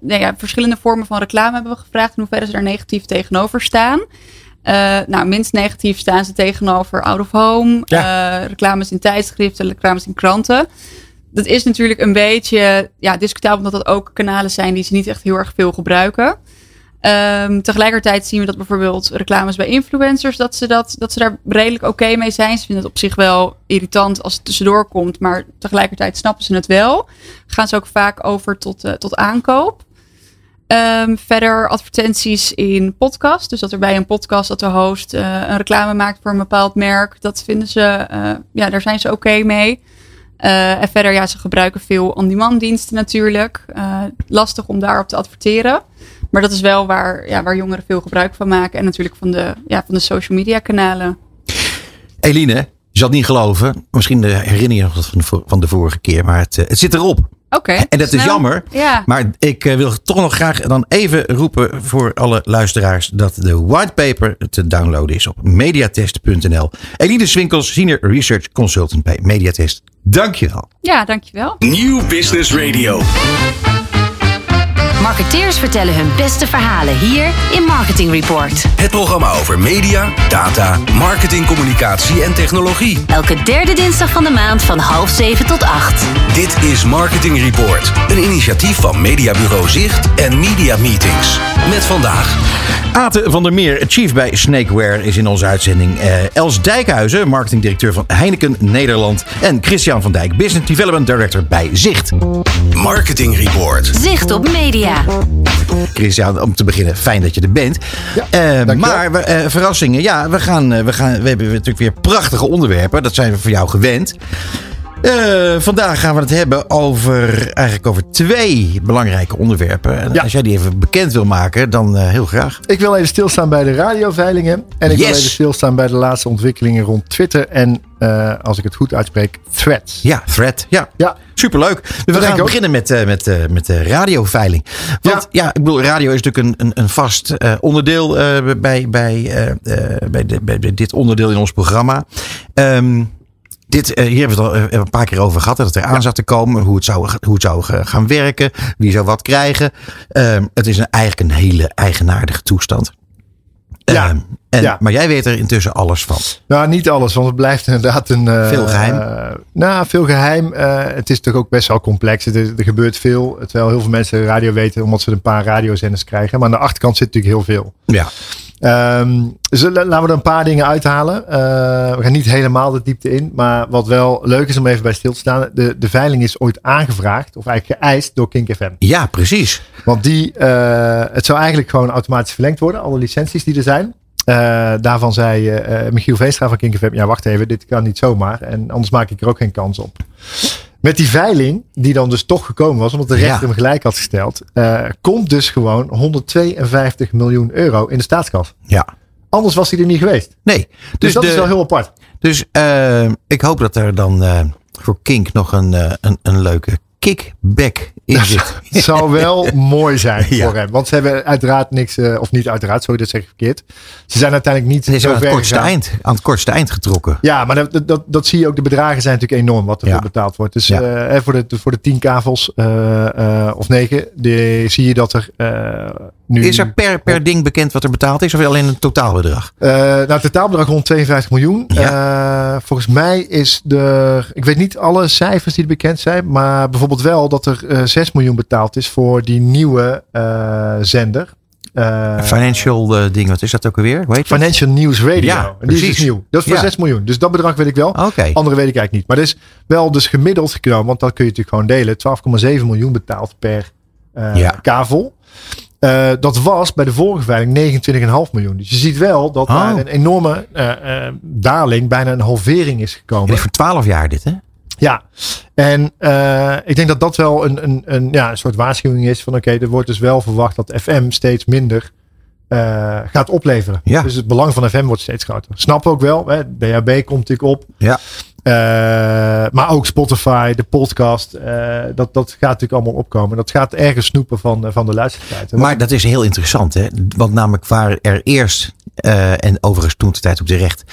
nou ja, verschillende vormen van reclame hebben we gevraagd. In hoeverre ze daar negatief tegenover staan. Uh, nou, minst negatief staan ze tegenover out of home, ja. uh, reclames in tijdschriften, reclames in kranten. Dat is natuurlijk een beetje ja, discutabel, omdat dat ook kanalen zijn die ze niet echt heel erg veel gebruiken. Um, tegelijkertijd zien we dat bijvoorbeeld reclames bij influencers, dat ze, dat, dat ze daar redelijk oké mee zijn. Ze vinden het op zich wel irritant als het tussendoor komt, maar tegelijkertijd snappen ze het wel. Gaan ze ook vaak over tot, uh, tot aankoop. Um, verder advertenties in podcast. Dus dat er bij een podcast dat de host uh, een reclame maakt voor een bepaald merk. Dat vinden ze, uh, ja, daar zijn ze oké mee. En verder, ja, ze gebruiken veel on-demand diensten natuurlijk. lastig om daarop te adverteren. Maar dat is wel waar, ja, waar jongeren veel gebruik van maken. En natuurlijk van de, ja, van de social media kanalen. Eline, je zal het niet geloven. Misschien herinner je nog van de, van de vorige keer. Maar het, het zit erop. Oké. Okay, en dat is jammer. Ja. Maar ik uh, wil toch nog graag dan even roepen voor alle luisteraars dat de whitepaper te downloaden is op mediatest.nl. Eline Swinkels, Senior Research Consultant bij Mediatest. Dankjewel. Ja, dankjewel. Nieuw Business Radio. Marketeers vertellen hun beste verhalen hier in Marketing Report. Het programma over media, data, marketing, communicatie en technologie. Elke derde dinsdag van de maand van half zeven tot acht. Dit is Marketing Report, een initiatief van Mediabureau Zicht en Media Meetings. Met vandaag. Ate van der Meer, chief bij Snakeware, is in onze uitzending. Uh, Els Dijkhuizen, marketingdirecteur van Heineken Nederland. En Christian van Dijk, business development director bij Zicht. Marketing Report. Zicht op media. Christian, om te beginnen, fijn dat je er bent. Ja, uh, maar uh, verrassingen, ja, we, gaan, we, gaan, we hebben natuurlijk weer prachtige onderwerpen. Dat zijn we voor jou gewend. Uh, vandaag gaan we het hebben over, eigenlijk over twee belangrijke onderwerpen. En Ja. als jij die even bekend wil maken, dan uh, heel graag. Ik wil even stilstaan bij de radioveilingen. En ik wil even stilstaan bij de laatste ontwikkelingen rond Twitter. En eh, als ik het goed uitspreek, threads. Ja, Fred. Ja, Ja, superleuk. Dus we gaan beginnen met, eh, met, eh, met de radioveiling. Want ja. ik bedoel, radio is natuurlijk een, een, een vast onderdeel bij, bij, bij, de, bij, dit onderdeel in ons programma. Ehm, dit, hier hebben we het al een paar keer over gehad. Dat het eraan zat te komen. Hoe het zou, hoe het zou gaan werken. Wie zou wat krijgen. Ehm, het is een, eigenlijk een hele eigenaardige toestand. Ja. Ehm, en, Ja. Maar jij weet er intussen alles van. nou niet alles, want het blijft inderdaad een... eh, Veel geheim. eh, nou, veel geheim. Eh, het is natuurlijk ook best wel complex. Het is- er gebeurt veel. Terwijl heel veel mensen radio weten omdat ze een paar radiozenders krijgen. Maar aan de achterkant zit natuurlijk heel veel. Ja. Dus la- laten we er een paar dingen uithalen. Eh, we gaan niet helemaal de diepte in. Maar wat wel leuk is om even bij stil te staan. De, de veiling is ooit aangevraagd. Of eigenlijk geëist door Kink FM. ja, precies. Want die, eh, het zou eigenlijk gewoon automatisch verlengd worden. Alle licenties die er zijn. Eh, daarvan zei Michiel Veenstra van Kink FM. Ja, wacht even. Dit kan niet zomaar. En anders maak ik er ook geen kans op. Met die veiling, die dan dus toch gekomen was, omdat de rechter Ja. hem gelijk had gesteld, eh, komt dus gewoon 152 miljoen euro in de staatskas. Ja. Anders was hij er niet geweest. Nee. Dus, Dus, dat de, is wel heel apart. Dus eh, ik hoop dat er dan eh, voor Kink nog een, eh, een, een leuke kickback in zit. Het zou wel mooi zijn Ja. voor hem. Want ze hebben uiteraard niks, eh, of niet uiteraard, sorry, dat zeg ik verkeerd. Ze zijn uiteindelijk niet zo aan het ver kortste gegaan. eind, aan het kortste eind getrokken. Ja, maar dat, dat, dat zie je ook. De bedragen zijn natuurlijk enorm wat er Ja. betaald wordt. Dus Ja. eh, voor, de, voor de tien kavels eh, eh, of negen, die, zie je dat er eh, nu... Is er per, per ding bekend wat er betaald is of alleen een totaalbedrag? Eh, nou, het totaalbedrag rond 52 miljoen. Eh, volgens mij is er, ik weet niet alle cijfers die er bekend zijn, maar bijvoorbeeld wel dat er eh 6 miljoen betaald is voor die nieuwe eh, zender. Eh, Financial eh, ding, wat is dat ook alweer? Dat? Financial News Radio. Ja, en die is dus nieuw. Dat is voor Ja. 6 miljoen. Dus dat bedrag weet ik wel. Oké. Andere weet ik eigenlijk niet. Maar dat is wel dus gemiddeld genomen, want dat kun je natuurlijk gewoon delen. 12,7 miljoen betaald per eh, Ja. kavel. Eh, dat was bij de vorige veiling 29,5 miljoen. Dus je ziet wel dat Oh. daar een enorme eh, eh, daling, bijna een halvering is gekomen. is voor 12 jaar dit, hè? Ja, en ik denk dat dat wel een, een, een, ja, een soort waarschuwing is van oké, er wordt dus wel verwacht dat FM steeds minder gaat opleveren. Ja. Dus het belang van FM wordt steeds groter. Snap ook wel, hè, DHB komt natuurlijk op. Ja. Eh, maar ook Spotify, de podcast. eh, dat, dat gaat natuurlijk allemaal opkomen. Dat gaat ergens snoepen van, eh, van de luistertijd. Maar dat is heel interessant, hè? Want namelijk waar er eerst, en overigens toen de tijd op terecht,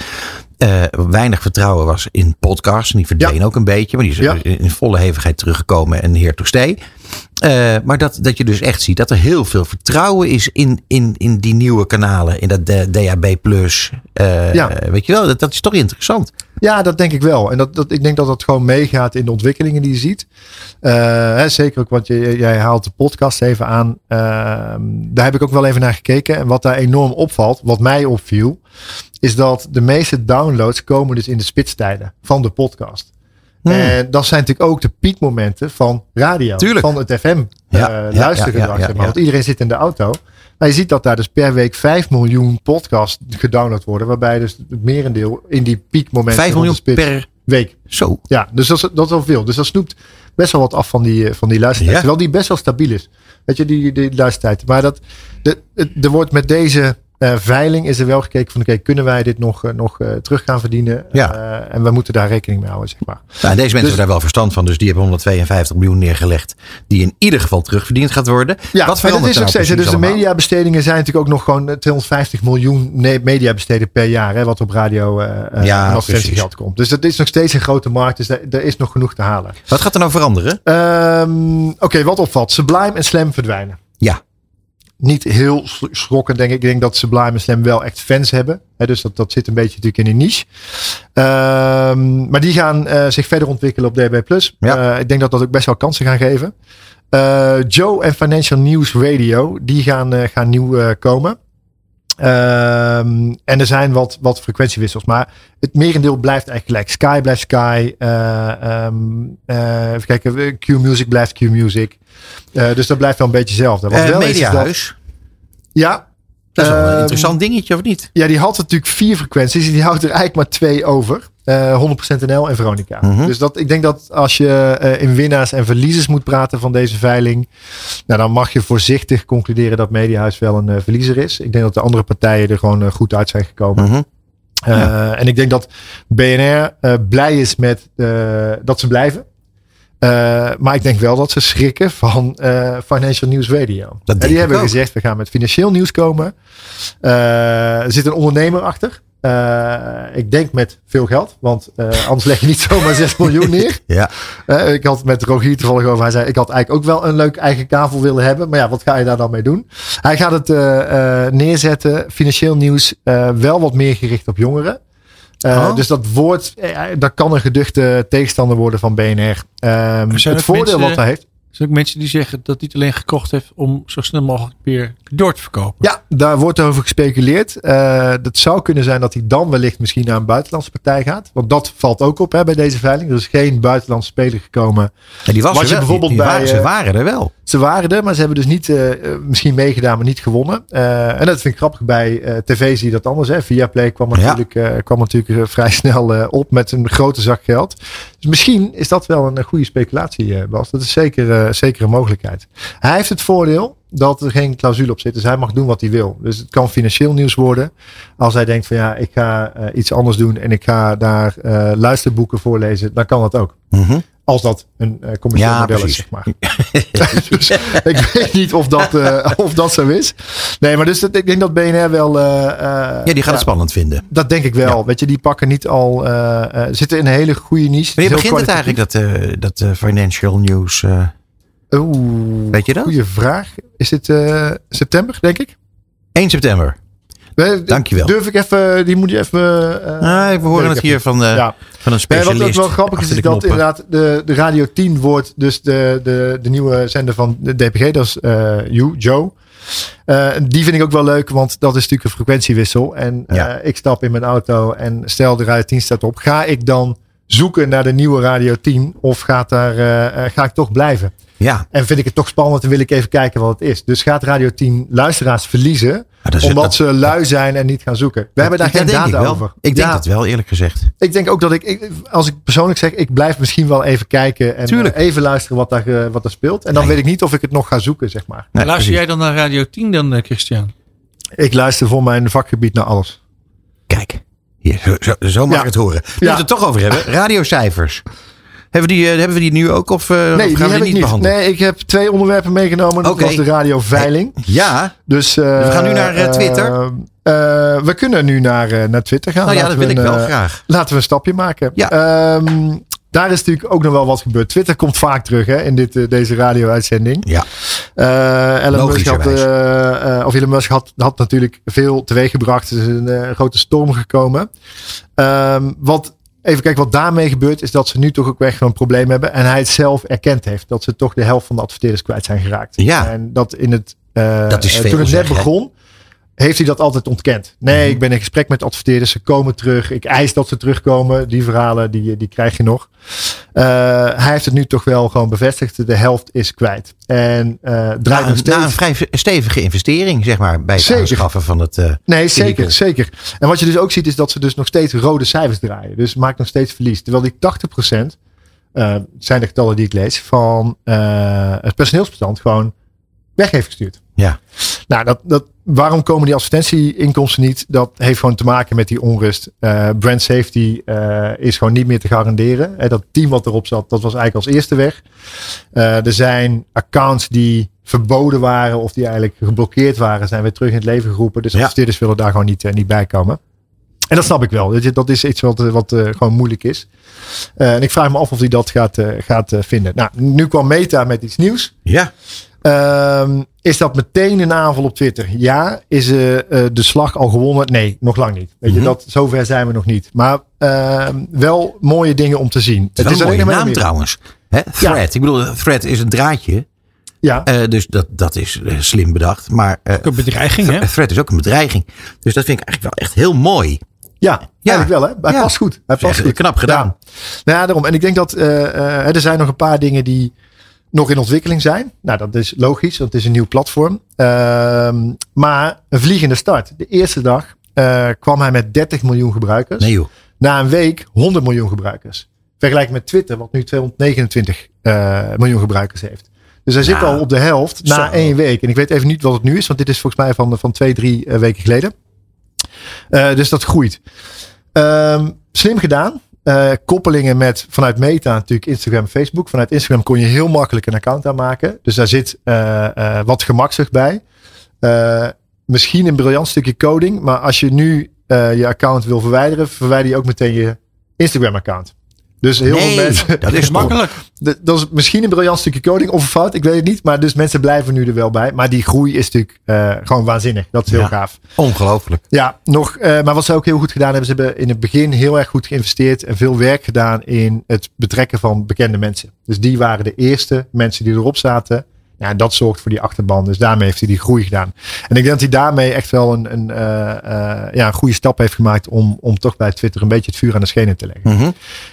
eh weinig vertrouwen was in podcasts. En die verdween ook een beetje, maar die is Ja. in volle hevigheid teruggekomen en here to stay. Eh, maar dat, dat je dus echt ziet dat er heel veel vertrouwen is in, in, in die nieuwe kanalen. In dat D- DAB+. eh, Ja. Weet je wel, dat, dat is toch interessant. Ja, dat denk ik wel. En dat, dat, ik denk dat dat gewoon meegaat in de ontwikkelingen die je ziet. Eh, hè, zeker ook, want je, jij haalt de podcast even aan. Ehm, daar heb ik ook wel even naar gekeken. En wat daar enorm opvalt, wat mij opviel, is dat de meeste downloads komen dus in de spitstijden van de podcast. Hmm. En dat zijn natuurlijk ook de piekmomenten van radio. Tuurlijk. Van het FM Ja, eh, ja, maar. Want iedereen zit in de auto. Maar je ziet dat daar dus per week 5 miljoen podcasts gedownload worden. Waarbij dus het merendeel in die piekmomenten 5 van de miljoen per week. zo. Ja, dus dat is, dat is wel veel. Dus dat snoept best wel wat af van die, eh, van die luistertijd. Terwijl die best wel stabiel is. Weet je, die, die luistertijd. Maar dat, de, er wordt met deze eh, veiling is er wel gekeken van oké, kunnen wij dit nog, eh, nog eh, terug gaan verdienen? Ja. En we moeten daar rekening mee houden, zeg maar. Nou, deze mensen Dus- hebben daar wel verstand van. Dus die hebben 152 miljoen neergelegd. Die in ieder geval terugverdiend gaat worden. Ja, Wat maar dat verandert is er ook nou steeds. Dus de mediabestedingen zijn natuurlijk ook nog gewoon eh, 250 miljoen mediabesteden per jaar. Hè, wat op radio eh, Ja, geld komt. Dus dat is nog steeds een grote markt. Dus daar, daar is nog genoeg te halen. Wat gaat er nou veranderen? Ehm, Oké, wat opvalt. Sublime en Slam verdwijnen. Ja. Niet heel sch- schrokkend, denk ik. Ik denk dat Sublime Slam wel echt fans hebben. Hè, dus dat, dat zit een beetje natuurlijk in die niche. Ehm, maar die gaan eh, zich verder ontwikkelen op DB+. Ja. Eh, ik denk dat dat ook best wel kansen gaan geven. Eh, Joe en Financial News Radio, die gaan, gaan nieuw komen. Ehm, en er zijn wat, wat frequentiewissels, maar het merendeel blijft eigenlijk gelijk. Sky blijft Sky. eh, ehm, eh, even kijken, Q-Music blijft Q-Music. Eh, dus dat blijft wel een beetje hetzelfde. Wat wel is, is dat- Mediahuis. ja, Dat is wel een Ehm, interessant dingetje, of niet? ja, die had natuurlijk vier frequenties. en Die houdt er eigenlijk maar twee over. Eh 100% NL en Veronica. Mhm. Dus dat, ik denk dat als je eh, in winnaars en verliezers moet praten van deze veiling. Nou, dan mag je voorzichtig concluderen dat Mediahuis wel een eh, verliezer is. Ik denk dat de andere partijen er gewoon eh, goed uit zijn gekomen. Mhm. En ik denk dat BNR blij is met dat ze blijven. Eh, maar ik denk wel dat ze schrikken van eh, Financial News Radio. En die hebben ook. gezegd, we gaan met financieel nieuws komen. Eh, er zit een ondernemer achter. Ik denk met veel geld, want anders leg je niet zomaar 6 miljoen neer. Ja. Ik had met Rogier toevallig over. Hij zei: Ik had eigenlijk ook wel een leuk eigen kavel willen hebben. Maar ja, wat ga je daar dan mee doen? Hij gaat het neerzetten. Financieel nieuws. wel wat meer gericht op jongeren. Eh, Oh. Dus dat woord, eh, dat kan een geduchte tegenstander worden van BNR. Ehm, het voordeel mensen- wat hij heeft. Er zijn ook mensen die zeggen dat hij het alleen gekocht heeft om zo snel mogelijk weer door te verkopen. Ja, daar wordt over gespeculeerd. Eh, dat zou kunnen zijn dat hij dan wellicht misschien naar een buitenlandse partij gaat. Want dat valt ook op hè, bij deze veiling. Er is geen buitenlandse speler gekomen. En die was Wat er je wel. bijvoorbeeld die, die bij, waren, ze eh, waren er wel. Ze waren er, maar ze hebben dus niet eh, misschien meegedaan, maar niet gewonnen. Eh, en dat vind ik grappig. Bij eh, tv zie je dat anders. Hè. Viaplay kwam Ja. natuurlijk, eh, kwam natuurlijk vrij snel eh, op met een grote zak geld. Dus misschien is dat wel een goede speculatie, Bas. Dat is zeker, eh, zeker een mogelijkheid. Hij heeft het voordeel dat er geen clausule op zit. Dus hij mag doen wat hij wil. Dus het kan financieel nieuws worden. Als hij denkt van ja, ik ga eh, iets anders doen en ik ga daar eh, luisterboeken voorlezen, dan kan dat ook. Mhm. Als dat een eh, commercieel Ja, model precies. is, zeg maar. dus ik weet niet of dat, of dat zo is. Nee, maar dus dat, ik denk dat BNR wel... Ja, die gaat het spannend vinden. Dat denk ik wel. Weet je, die pakken niet al... zitten in een hele goede niche. Wanneer begint het eigenlijk, dat, dat financial news? Eh, Oeh, Weet je dat? Goeie vraag. Is dit eh, september, denk ik? 1 september. Eh, Dankjewel. Durf ik even... Die moet je even... eh, Ah, we horen het hier van, eh, Ja. van een Nee, specialist. wat ook wel grappig is, achter is de dat knoppen. inderdaad de, de Radio 10 wordt dus de, de, de nieuwe zender van de DPG. Dat is eh You, Joe. Eh, die vind ik ook wel leuk, want dat is natuurlijk een frequentiewissel. En eh, ik stap in mijn auto en stel de Radio 10 staat op. Ga ik dan zoeken naar de nieuwe Radio 10 of gaat daar, eh, eh, ga ik toch blijven? Ja, En vind ik het toch spannend en wil ik even kijken wat het is. Dus gaat Radio 10 luisteraars verliezen is- omdat dat- ze lui zijn en niet gaan zoeken. We hebben daar geen ik data wel. over. Ik denk Ja. dat wel, eerlijk gezegd. Ik denk ook dat ik, ik, als ik persoonlijk zeg, ik blijf misschien wel even kijken en Tuurlijk. eh, even luisteren wat daar, wat er speelt. En dan Nee. weet ik niet of ik het nog ga zoeken, zeg maar. Nee, Luister precies. jij dan naar Radio 10 dan, Christian? Ik luister voor mijn vakgebied naar alles. Hier, zo, zo, zo mag Ja. ik het horen. We Ja. het toch over hebben. Radiocijfers. Hebben we die, eh, hebben we die nu ook of, eh, of Nee, gaan die we die niet niet. behandelen? Nee, ik heb twee onderwerpen meegenomen. Dat was de radioveiling. Ja, Dus, eh, we gaan nu naar, eh, Twitter. eh, eh, we kunnen nu naar, eh, naar Twitter gaan. nou ja, dat wil ik we wel eh, graag. Laten we een stapje maken. Ja. Ehm, daar is natuurlijk ook nog wel wat gebeurd. Twitter komt vaak terug hè, in dit, eh, deze radio-uitzending. Ja, Eh Elon Musk, had, eh, of Elon Musk had, had natuurlijk veel teweeggebracht. Er is een grote storm gekomen. Ehm, wat, even kijken wat daarmee gebeurt. Is dat ze nu toch ook echt wel een probleem hebben. En hij het zelf erkend heeft. Dat ze toch de helft van de adverteerders kwijt zijn geraakt. Ja. En dat in het, Dat is veel toen het net begon. Heeft hij dat altijd ontkend? Nee, Mhm. ik ben in gesprek met adverteerders. Ze komen terug. Ik eis dat ze terugkomen. Die verhalen, die, die krijg je nog. Eh, hij heeft het nu toch wel gewoon bevestigd. De helft is kwijt. En eh draait na, nog een- steeds. na een vrij stevige investering, zeg maar, bij het Zeker. aanschaffen van het... eh, Nee, zeker, zeker. En wat je dus ook ziet is dat ze dus nog steeds rode cijfers draaien. Dus maakt nog steeds verlies. Terwijl die 80% eh zijn de getallen die ik lees van het personeelsbestand gewoon weg heeft gestuurd. Ja. Nou, dat, dat, waarom komen die advertentieinkomsten niet? Dat heeft gewoon te maken met die onrust. Eh, brand safety eh, is gewoon niet meer te garanderen. Eh, dat team wat erop zat, dat was eigenlijk als eerste weg. Er zijn accounts die verboden waren of die eigenlijk geblokkeerd waren, zijn weer terug in het leven geroepen. Dus Ja. adverteerders willen daar gewoon niet, niet bij komen. En dat snap ik wel. Dat is iets wat, wat gewoon moeilijk is. En ik vraag me af of hij dat gaat, gaat vinden. Nou, nu kwam Meta met iets nieuws. Ja, Ehm, is dat meteen een aanval op Twitter? Ja. Is eh, eh, de slag al gewonnen? Nee, nog lang niet. Weet je, Mhm. dat, zover zijn we nog niet. Maar ehm, wel mooie dingen om te zien. het is wel een mooie alleen maar naam trouwens. Hè? Thread. Ik bedoel, thread is een draadje. Ja, eh, dus dat, dat is slim bedacht. Maar eh, Een bedreiging, hè? thread is ook een bedreiging. Dus dat vind ik eigenlijk wel echt heel mooi. ja, eigenlijk wel. Hè? Hij Ja. past goed. Hij past Echt goed. knap gedaan. Nou ja, daarom. En ik denk dat er zijn nog een paar dingen die nog in ontwikkeling zijn. Nou, dat is logisch, want het is een nieuw platform. Ehm, maar een vliegende start. De eerste dag eh, kwam hij met 30 miljoen gebruikers. Nee joh. Na een week 100 miljoen gebruikers. Vergelijk met Twitter, wat nu 229 eh, miljoen gebruikers heeft. Dus hij zit Nou, al op de helft na zo. één week. En ik weet even niet wat het nu is, want dit is volgens mij van, van twee, drie eh, weken geleden. Eh, dus dat groeit. Ehm, slim gedaan. Eh, koppelingen met vanuit Meta natuurlijk Instagram, Facebook. Vanuit Instagram kon je heel makkelijk een account aanmaken. Dus daar zit eh, eh, wat gemaksig bij. Misschien een briljant stukje coding. Maar als je nu je account wil verwijderen, verwijder je ook meteen je Instagram account. Dus heel nee, veel mensen. dat is. Makkelijk. Dat is misschien een briljant stukje coding of een fout, ik weet het niet. Maar dus mensen blijven nu er wel bij. Maar die groei is natuurlijk eh, gewoon waanzinnig. Dat is heel Ja. gaaf. Ongelooflijk. Ja, nog, eh, maar wat ze ook heel goed gedaan hebben, ze hebben in het begin heel erg goed geïnvesteerd en veel werk gedaan in het betrekken van bekende mensen. Dus die waren de eerste mensen die erop zaten. Ja, dat zorgt voor die achterban. Dus daarmee heeft hij die groei gedaan. En ik denk dat hij daarmee echt wel een, een, eh, ja, een goede stap heeft gemaakt om, om toch bij Twitter een beetje het vuur aan de schenen te leggen. Mhm.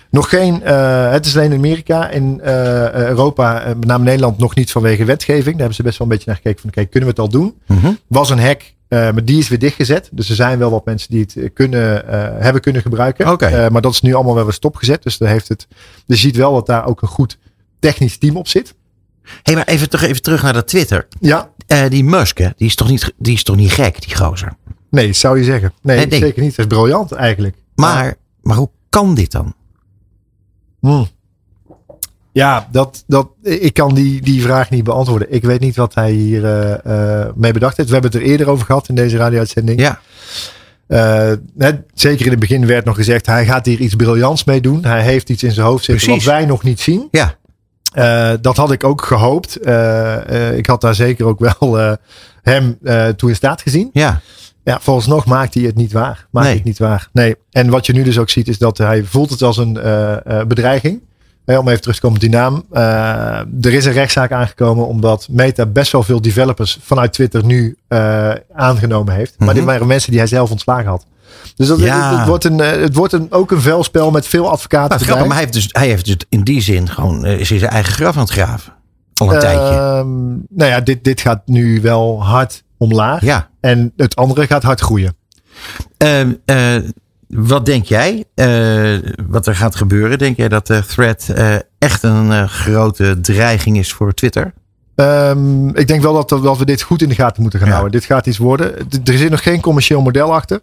Nog geen, eh, het is alleen in Amerika, in eh, Europa, eh, met name Nederland, nog niet vanwege wetgeving. Daar hebben ze best wel een beetje naar gekeken van, oké, kunnen we het al doen? Mhm. Was een hack, maar die is weer dichtgezet. Dus er zijn wel wat mensen die het kunnen, hebben kunnen gebruiken. Eh, maar dat is nu allemaal wel weer stopgezet. Dus, daar heeft het, dus je ziet wel dat daar ook een goed technisch team op zit. hey, maar even, toch even terug naar dat Twitter. Ja, die Musk, hè, die is, toch niet, die is toch niet gek, die gozer? nee, zou je zeggen. Nee, Nee, nee. zeker niet. Dat is briljant eigenlijk. Maar, maar hoe kan dit dan? Hmm. Ja, dat, dat, ik kan die, die vraag niet beantwoorden. Ik weet niet wat hij hier eh, eh, mee bedacht heeft. We hebben het er eerder over gehad in deze radio-uitzending. Ja, Eh, net, zeker in het begin werd nog gezegd, hij gaat hier iets briljants mee doen. Hij heeft iets in zijn hoofd zitten Precies. wat wij nog niet zien. ja. Eh, dat had ik ook gehoopt. Eh, eh, ik had daar zeker ook wel eh, hem eh, toe in staat gezien. ja. Ja, vooralsnog maakt hij het niet waar. Maakt Nee. hij het niet waar. Nee. En wat je nu dus ook ziet is dat hij voelt het als een eh, eh, bedreiging. Om even terug te komen op die naam. Eh, er is een rechtszaak aangekomen omdat Meta best wel veel developers vanuit Twitter nu aangenomen heeft. Maar Mhm. dit waren mensen die hij zelf ontslagen had. Dus dat, Ja. het, het wordt, een, het wordt een, ook een veldspel met veel advocaten erbij. grappig, maar hij heeft, dus, hij heeft dus in die zin gewoon is zijn eigen graf aan het graven. Al een tijdje. Ehm, nou ja, dit, dit gaat nu wel hard omlaag. Ja. En het andere gaat hard groeien. Ehm, eh, wat denk jij? eh, wat er gaat gebeuren? Denk jij dat de thread eh, echt een grote dreiging is voor Twitter? Ehm, ik denk wel dat, dat we dit goed in de gaten moeten gaan Ja. houden. Dit gaat iets worden. Er zit nog geen commercieel model achter.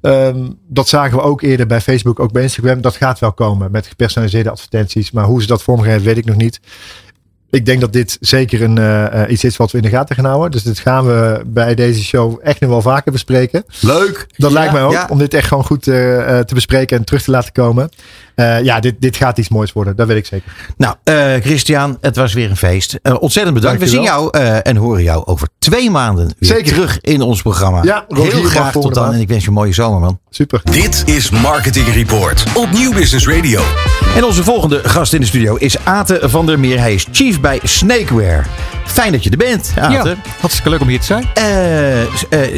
Ehm, dat zagen we ook eerder bij Facebook, ook bij Instagram. Dat gaat wel komen met gepersonaliseerde advertenties. Maar hoe ze dat vormgeven, weet ik nog niet. Ik denk dat dit zeker een, uh, iets is wat we in de gaten gaan houden. Dus dit gaan we bij deze show echt nog wel vaker bespreken. Leuk. Dat lijkt mij ook. Om dit echt gewoon goed uh, te bespreken en terug te laten komen. Uh, ja, dit, dit gaat iets moois worden. Dat weet ik zeker. Nou, uh, Christian, het was weer een feest. Uh, ontzettend bedankt. We zien jou en horen jou over twee maanden weer zeker. terug in ons programma. Ja, Heel graag tot dan. En ik wens je een mooie zomer, man. Super. Dit is Marketing Report op Nieuw Business Radio. En onze volgende gast in de studio is Ate van der Meer. Hij is chief bij Snakeware. Fijn dat je er bent, Ate. Ja, hartstikke leuk om hier te zijn.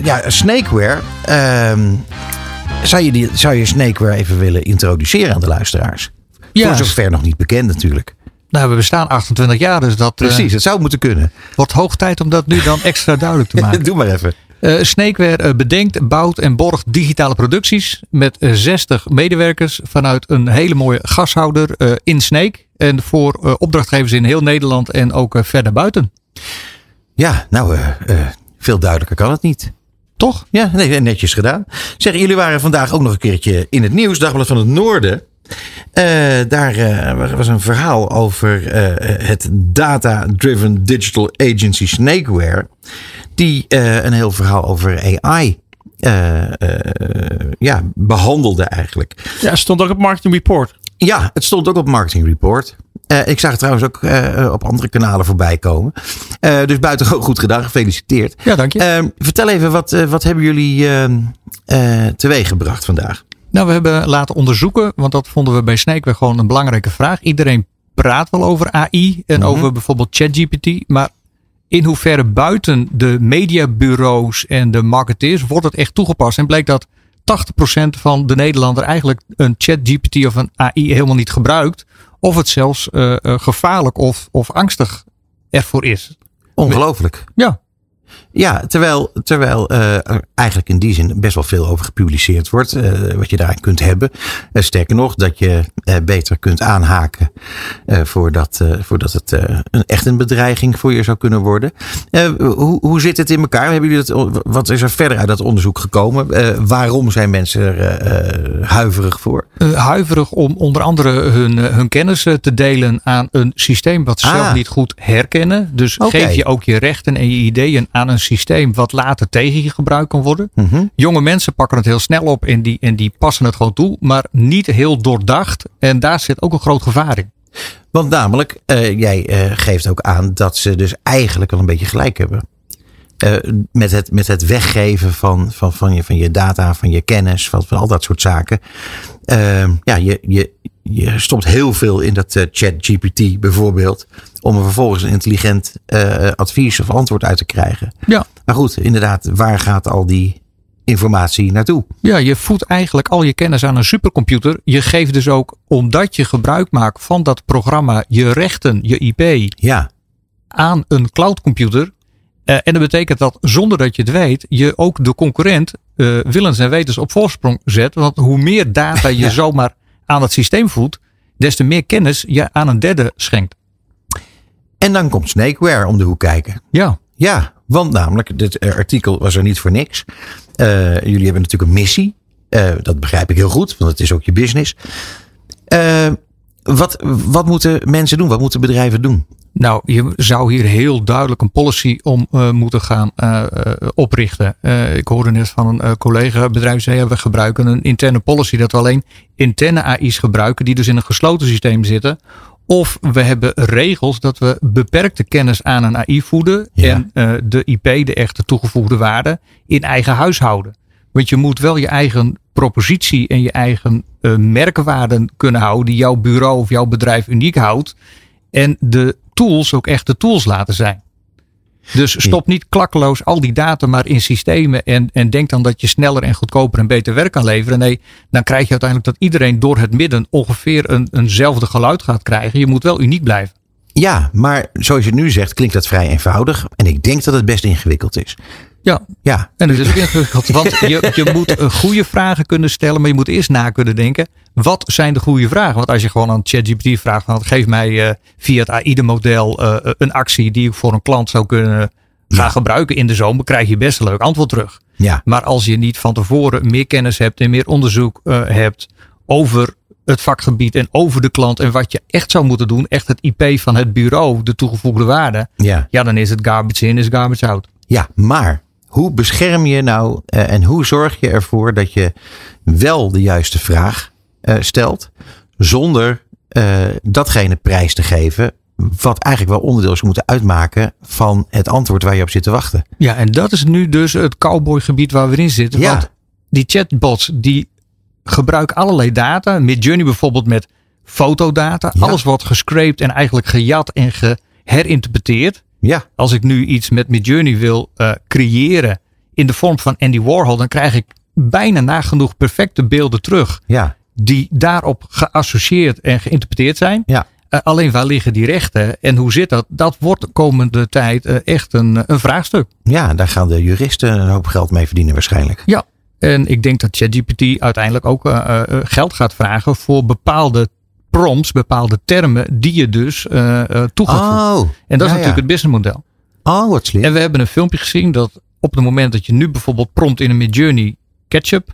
ja, Snakeware... Zou je, die, zou je Snakeware even willen introduceren aan de luisteraars? Ja. Voor zover nog niet bekend natuurlijk. Nou, we bestaan 28 jaar, dus dat... Precies, uh, het zou moeten kunnen. Wordt hoog tijd om dat nu dan extra duidelijk te maken. Doe maar even. Uh, Snakeware bedenkt, bouwt en borgt digitale producties met 60 medewerkers vanuit een hele mooie gashouder uh, in Snake. En voor uh, opdrachtgevers in heel Nederland en ook verder buiten. Ja, nou, veel duidelijker kan het niet. Toch? Ja, nee, netjes gedaan. Zeg, jullie waren vandaag ook nog een keertje in het nieuws, Dagblad van het Noorden. Uh, daar uh, was een verhaal over uh, het data-driven digital agency Snakeware. Die een heel verhaal over AI ja, behandelde eigenlijk. Ja, stond ook op Marketing Report. Ja, het stond ook op Marketing Report. Uh, ik zag het trouwens ook uh, op andere kanalen voorbij komen. Uh, dus buitengewoon goed gedaan. Gefeliciteerd. Ja, dank je. vertel even, wat, wat hebben jullie teweeg gebracht vandaag? Nou, we hebben laten onderzoeken, want dat vonden we bij Snakeware gewoon een belangrijke vraag. Iedereen praat wel over AI en mm -hmm. over bijvoorbeeld ChatGPT, maar in hoeverre buiten de mediabureaus en de marketeers wordt het echt toegepast? En bleek dat 80% van de Nederlander eigenlijk een ChatGPT of een AI helemaal niet gebruikt. Of het zelfs uh, gevaarlijk of, of angstig ervoor is. Ongelooflijk. Ja. Ja, terwijl, terwijl uh, er eigenlijk in die zin best wel veel over gepubliceerd wordt. Uh, wat je daarin kunt hebben. Uh, sterker nog, dat je beter kunt aanhaken. voordat, voordat het een, echt een bedreiging voor je zou kunnen worden. hoe, hoe zit het in elkaar? Hebben jullie dat, wat is er verder uit dat onderzoek gekomen? waarom zijn mensen er huiverig voor? huiverig om onder andere hun, hun kennis te delen aan een systeem wat ze ah. zelf niet goed herkennen. Dus okay. geef je ook je rechten en je ideeën aan een systeem wat later tegen je gebruikt kan worden. Mm -hmm. Jonge mensen pakken het heel snel op en die, en die passen het gewoon toe, maar niet heel doordacht. En daar zit ook een groot gevaar in. Want namelijk, uh, jij uh, geeft ook aan dat ze dus eigenlijk wel een beetje gelijk hebben. Uh, met, het, met het weggeven van, van, van, je, van je data, van je kennis, van, van al dat soort zaken. ja, je, je, je stopt heel veel in dat uh, chat GPT bijvoorbeeld. Om er vervolgens een intelligent uh, advies of antwoord uit te krijgen. Ja. Maar goed, inderdaad, waar gaat al die informatie naartoe? Ja, je voedt eigenlijk al je kennis aan een supercomputer. Je geeft dus ook, omdat je gebruik maakt van dat programma, je rechten, je IP. Ja. Aan een cloudcomputer. Uh, en dat betekent dat zonder dat je het weet, je ook de concurrent willens en wetens op voorsprong zet. Want hoe meer data je ja. zomaar aan het systeem voedt, des te meer kennis je aan een derde schenkt. En dan komt Snakeware om de hoek kijken. Ja. Ja, want namelijk, dit artikel was er niet voor niks. Uh, jullie hebben natuurlijk een missie. Uh, dat begrijp ik heel goed, want het is ook je business. Uh, wat, wat moeten mensen doen? Wat moeten bedrijven doen? Nou, je zou hier heel duidelijk een policy om uh, moeten gaan uh, oprichten. Uh, ik hoorde net van een collega bedrijf zei, we gebruiken een interne policy dat we alleen interne AI's gebruiken die dus in een gesloten systeem zitten. Of we hebben regels dat we beperkte kennis aan een AI voeden ja. en de IP, de echte toegevoegde waarde, in eigen huis houden. Want je moet wel je eigen propositie en je eigen merkwaarden kunnen houden die jouw bureau of jouw bedrijf uniek houdt. En de tools ook echt de tools laten zijn. Dus stop niet klakkeloos al die data maar in systemen en, en denk dan dat je sneller en goedkoper en beter werk kan leveren. Nee, dan krijg je uiteindelijk dat iedereen door het midden ongeveer een, eenzelfde geluid gaat krijgen. Je moet wel uniek blijven. Ja, maar zoals je nu zegt, klinkt dat vrij eenvoudig. En ik denk dat het best ingewikkeld is. Ja, ja. en het is ook ingewikkeld. Want je, je moet goede vragen kunnen stellen, maar je moet eerst na kunnen denken. Wat zijn de goede vragen? Want als je gewoon aan ChatGPT vraagt, van, geef mij uh, via het AI-model uh, een actie die ik voor een klant zou kunnen ga gebruiken in de zomer, krijg je best een leuk antwoord terug. Ja. Maar als je niet van tevoren meer kennis hebt en meer onderzoek uh, hebt over het vakgebied en over de klant en wat je echt zou moeten doen, echt het IP van het bureau, de toegevoegde waarde, Ja. ja, dan is het garbage in, is garbage out. Ja, maar hoe bescherm je nou eh, en hoe zorg je ervoor dat je wel de juiste vraag eh, stelt, zonder eh, datgene prijs te geven, wat eigenlijk wel onderdeel zou moeten uitmaken van het antwoord waar je op zit te wachten? Ja, en dat is nu dus het cowboygebied waar we in zitten. Ja. Want die chatbots die gebruiken allerlei data. Midjourney bijvoorbeeld met fotodata. Ja. Alles wordt gescraped en eigenlijk gejat en geherinterpreteerd. Ja, Als ik nu iets met Midjourney wil eh, creëren in de vorm van Andy Warhol, dan krijg ik bijna nagenoeg perfecte beelden terug. ja, Die daarop geassocieerd en geïnterpreteerd zijn. ja. Eh, alleen waar liggen die rechten en hoe zit dat? Dat wordt de komende tijd eh, echt een, een vraagstuk. Ja, daar gaan de juristen een hoop geld mee verdienen waarschijnlijk. Ja, en ik denk dat ChatGPT uiteindelijk ook eh, geld gaat vragen voor bepaalde prompts, bepaalde termen die je dus eh eh, toe gaat voegen. Oh, En dat is ja, natuurlijk ja. het businessmodel. Oh, wat slim. En we hebben een filmpje gezien dat op het moment dat je nu bijvoorbeeld prompt in een Midjourney ketchup,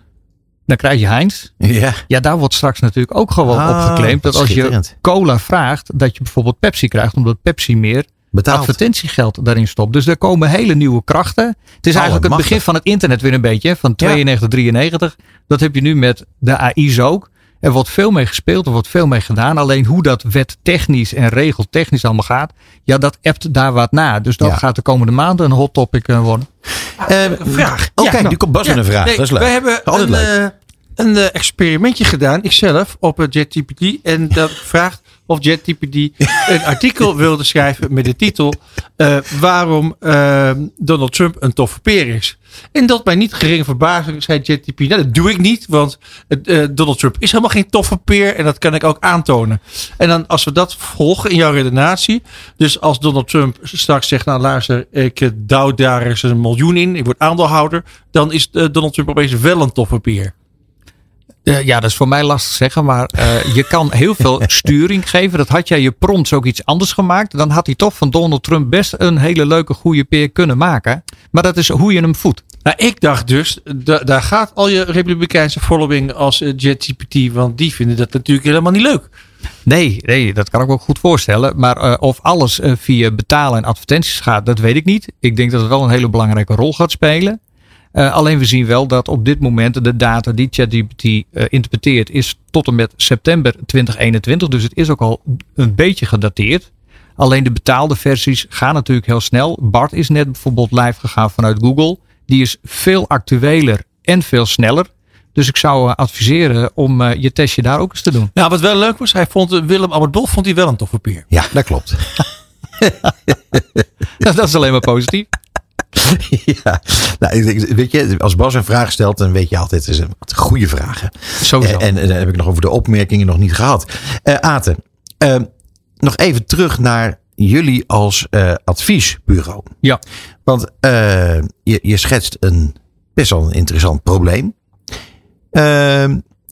dan krijg je Heinz. Ja, Ja, daar wordt straks natuurlijk ook gewoon Ah, op geclaimd dat als je cola vraagt, dat je bijvoorbeeld Pepsi krijgt, omdat Pepsi meer betaald. advertentiegeld daarin stopt. Dus er komen hele nieuwe krachten. Het is Oh, eigenlijk het begin van het internet weer een beetje. Van Ja. 92, 93. Dat heb je nu met de AI's ook. Er wordt veel mee gespeeld, er wordt veel mee gedaan. Alleen hoe dat wettechnisch en regeltechnisch allemaal gaat. Ja, dat appt daar wat na. Dus dat Ja. gaat de komende maanden een hot topic eh, worden. Eh, Een vraag. Oh, Ja, kijk, nou, nu komt Bas met ja, een vraag. nee, dat is leuk. Wij hebben Altijd een, leuk. eh, een experimentje gedaan, ikzelf, op het JetGPT. En dat vraagt of JetGPT een artikel wilde schrijven met de titel eh, Waarom eh, Donald Trump een toffe peer is. En dat mij niet gering verbazing zei JetGPT, nou dat doe ik niet, want eh, Donald Trump is helemaal geen toffe peer en dat kan ik ook aantonen. En dan als we dat volgen in jouw redenatie, dus als Donald Trump straks zegt, nou luister, ik douw daar eens een miljoen in, ik word aandeelhouder, dan is Donald Trump opeens wel een toffe peer. Eh, ja, dat is voor mij lastig zeggen. Maar eh, je kan heel veel sturing geven. Dat had jij je prompts ook iets anders gemaakt. Dan had hij toch van Donald Trump best een hele leuke goede peer kunnen maken. Maar dat is hoe je hem voedt. Nou, ik dacht dus, da- daar gaat al je republikeinse following als eh, JetGPT, want die vinden dat natuurlijk helemaal niet leuk. Nee, nee, dat kan ik me ook goed voorstellen. Maar of alles via betalen en advertenties gaat, dat weet ik niet. Ik denk dat het wel een hele belangrijke rol gaat spelen. Eh, alleen we zien wel dat op dit moment de data die ChatGPT eh, interpreteert is tot en met september 2021. Dus het is ook al een beetje gedateerd. Alleen de betaalde versies gaan natuurlijk heel snel. Bart is net bijvoorbeeld live gegaan vanuit Google. Die is veel actueler en veel sneller. Dus ik zou eh, adviseren om je testje daar ook eens te doen. Nou, wat wel leuk was, hij vond Willem Albert vond hij wel een toffe peer. Ja, dat klopt. dat is alleen maar positief. ja. Nou, weet je, als Bas een vraag stelt, dan weet je altijd, het is een goede vragen. Sowieso. En, en dan heb ik nog over de opmerkingen nog niet gehad. Eh Aten, eh, nog even terug naar jullie als eh, adviesbureau. Ja. Want eh, je, je schetst een best wel een interessant probleem. Eh,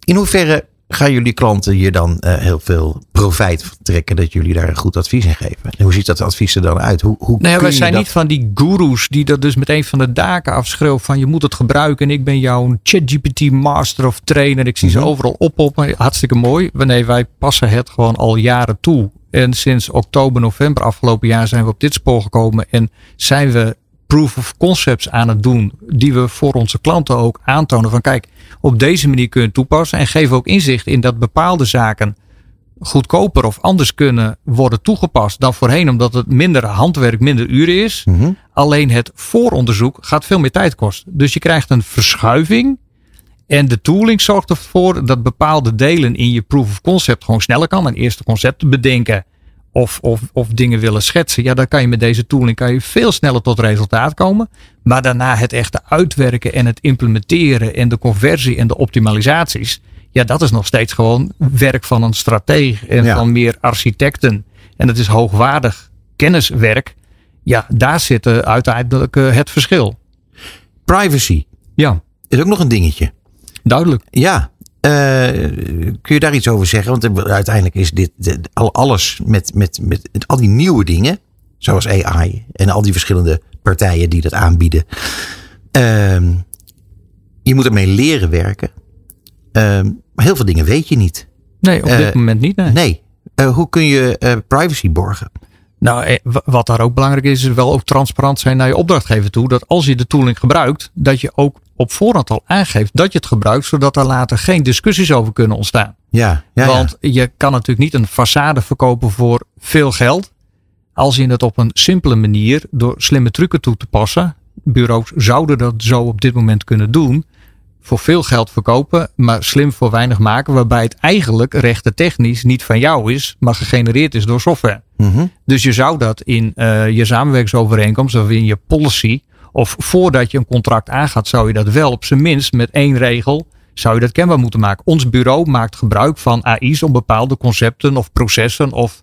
in hoeverre gaan jullie klanten hier dan eh, heel veel profijt van trekken dat jullie daar een goed advies in geven? En hoe ziet dat advies er dan uit? Hoe, hoe Nou ja, kun wij zijn dat- niet van die gurus die dat dus meteen van de daken afschreeuwen van je moet het gebruiken en ik ben jouw ChatGPT master of trainer. Ik zie ze Mhm. overal oppoppen. Hartstikke mooi. Nee, wij passen het gewoon al jaren toe. En sinds oktober, november afgelopen jaar zijn we op dit spoor gekomen en zijn we proof of concepts aan het doen die we voor onze klanten ook aantonen van kijk, op deze manier kun je het toepassen en geven ook inzicht in dat bepaalde zaken goedkoper of anders kunnen worden toegepast dan voorheen, omdat het minder handwerk, minder uren is. Mhm. Alleen het vooronderzoek gaat veel meer tijd kosten. Dus je krijgt een verschuiving. En de tooling zorgt ervoor dat bepaalde delen in je proof of concept gewoon sneller kan. Een eerste concept bedenken of, of, of dingen willen schetsen. Ja, dan kan je met deze tooling kan je veel sneller tot resultaat komen. Maar daarna het echte uitwerken en het implementeren en de conversie en de optimalisaties. Ja, dat is nog steeds gewoon werk van een strateeg en Ja. van meer architecten. En het is hoogwaardig kenniswerk. Ja, daar zit eh, uiteindelijk eh, het verschil. Privacy Ja, is ook nog een dingetje. duidelijk. Ja, kun je daar iets over zeggen? Want eh, uiteindelijk is dit dit- al alles met, met, met al die nieuwe dingen, zoals AI en al die verschillende partijen die dat aanbieden. Ehm, je moet ermee leren werken. Ehm, maar heel veel dingen weet je niet. Nee, op Eh, dit moment niet. Nee. Nee. Eh, hoe kun je eh, privacy borgen? Nou, eh, wa- wat daar ook belangrijk is, is wel ook transparant zijn naar je opdrachtgever toe. Dat als je de tooling gebruikt, dat je ook op voorhand al aangeeft dat je het gebruikt, zodat er later geen discussies over kunnen ontstaan. Ja, ja, Want je kan natuurlijk niet een façade verkopen voor veel geld. Als je het op een simpele manier door slimme trucken toe te passen. Bureaus zouden dat zo op dit moment kunnen doen. Voor veel geld verkopen, maar slim voor weinig maken. Waarbij het eigenlijk rechtentechnisch niet van jou is, maar gegenereerd is door software. Mhm. Dus je zou dat in eh, je samenwerkingsovereenkomst of in je policy. Of voordat je een contract aangaat, zou je dat wel op zijn minst met één regel. Zou je dat kenbaar moeten maken. Ons bureau maakt gebruik van AI's om bepaalde concepten of processen of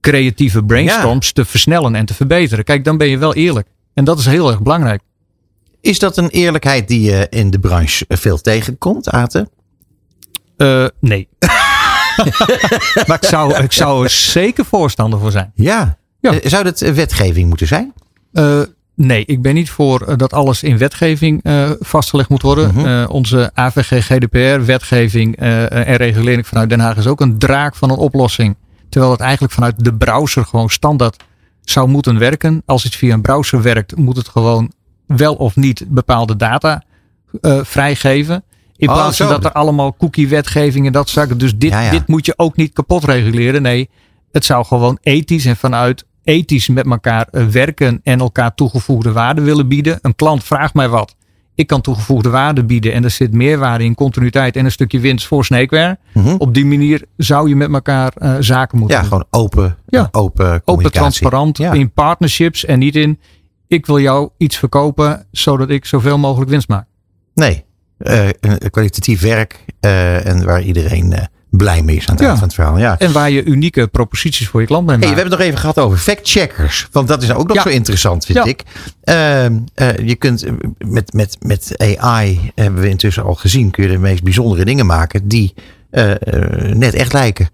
creatieve brainstorms te versnellen en te verbeteren. Kijk, dan ben je wel eerlijk. En dat is heel erg belangrijk. Is dat een eerlijkheid die je in de branche veel tegenkomt, Aten? Eh, nee. maar ik zou, ik zou er zeker voorstander voor zijn. Ja. Ja. Eh, Zou dat eh, wetgeving moeten zijn? Eh, nee, ik ben niet voor eh, dat alles in wetgeving eh, vastgelegd moet worden. Mhm. Eh, onze AVG, GDPR, wetgeving en regulering vanuit Den Haag is ook een draak van een oplossing. Terwijl het eigenlijk vanuit de browser gewoon standaard zou moeten werken. Als iets via een browser werkt, moet het gewoon wel of niet bepaalde data vrijgeven. In Oh, plaats van dat er allemaal cookie-wetgeving en dat zaken. Dus dit, Ja, ja. dit moet je ook niet kapot reguleren. Nee, het zou gewoon ethisch en vanuit ethisch met elkaar eh, werken en elkaar toegevoegde waarde willen bieden. Een klant vraagt mij wat. Ik kan toegevoegde waarde bieden en er zit meerwaarde in continuïteit en een stukje winst voor Snakeware. Mhm. Op die manier zou je met elkaar eh, zaken moeten Ja, doen. gewoon open, Ja. open Open, transparant, Ja. in partnerships en niet in ik wil jou iets verkopen zodat ik zoveel mogelijk winst maak. Nee, eh, een kwalitatief werk eh, en waar iedereen eh, blij mee is aan het Ja. eind van het verhaal. Ja. En waar je unieke proposities voor je klant mee Hey, maakt. we hebben het nog even gehad over fact-checkers. Want dat is ook nog Ja. zo interessant, vind Ja. ik. Ehm, eh, je kunt eh, met, met, met AI, hebben we intussen al gezien, kun je de meest bijzondere dingen maken die eh, net echt lijken.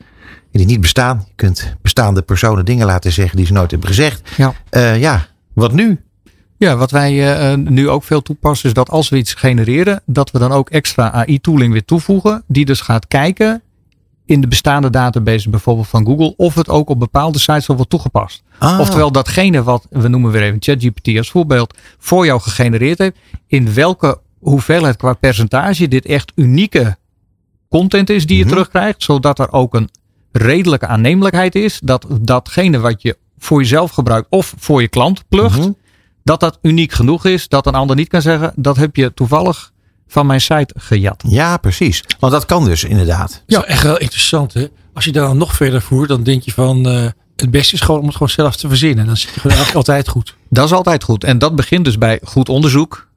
Die niet bestaan. Je kunt bestaande personen dingen laten zeggen die ze nooit hebben gezegd. Ja. Ja, wat nu? Ja, wat wij nu ook veel toepassen is dat als we iets genereren, dat we dan ook extra AI-tooling weer toevoegen. Die dus gaat kijken in de bestaande database bijvoorbeeld van Google of het ook op bepaalde sites al wordt toegepast. Ah, Oftewel datgene wat, we noemen weer even ChatGPT als voorbeeld, voor jou gegenereerd heeft. In welke hoeveelheid qua percentage dit echt unieke content is die je Mhm. terugkrijgt. Zodat er ook een redelijke aannemelijkheid is. Dat datgene wat je voor jezelf gebruikt of voor je klant plucht mhm. dat dat uniek genoeg is dat een ander niet kan zeggen dat heb je toevallig van mijn site gejat. Ja, precies. Want dat kan dus inderdaad. Ja, echt wel interessant hè. Als je daar dan nog verder voert, dan denk je van eh, het beste is gewoon om het gewoon zelf te verzinnen. Dan zit je gewoon eigenlijk altijd goed. Dat is altijd goed. En dat begint dus bij goed onderzoek,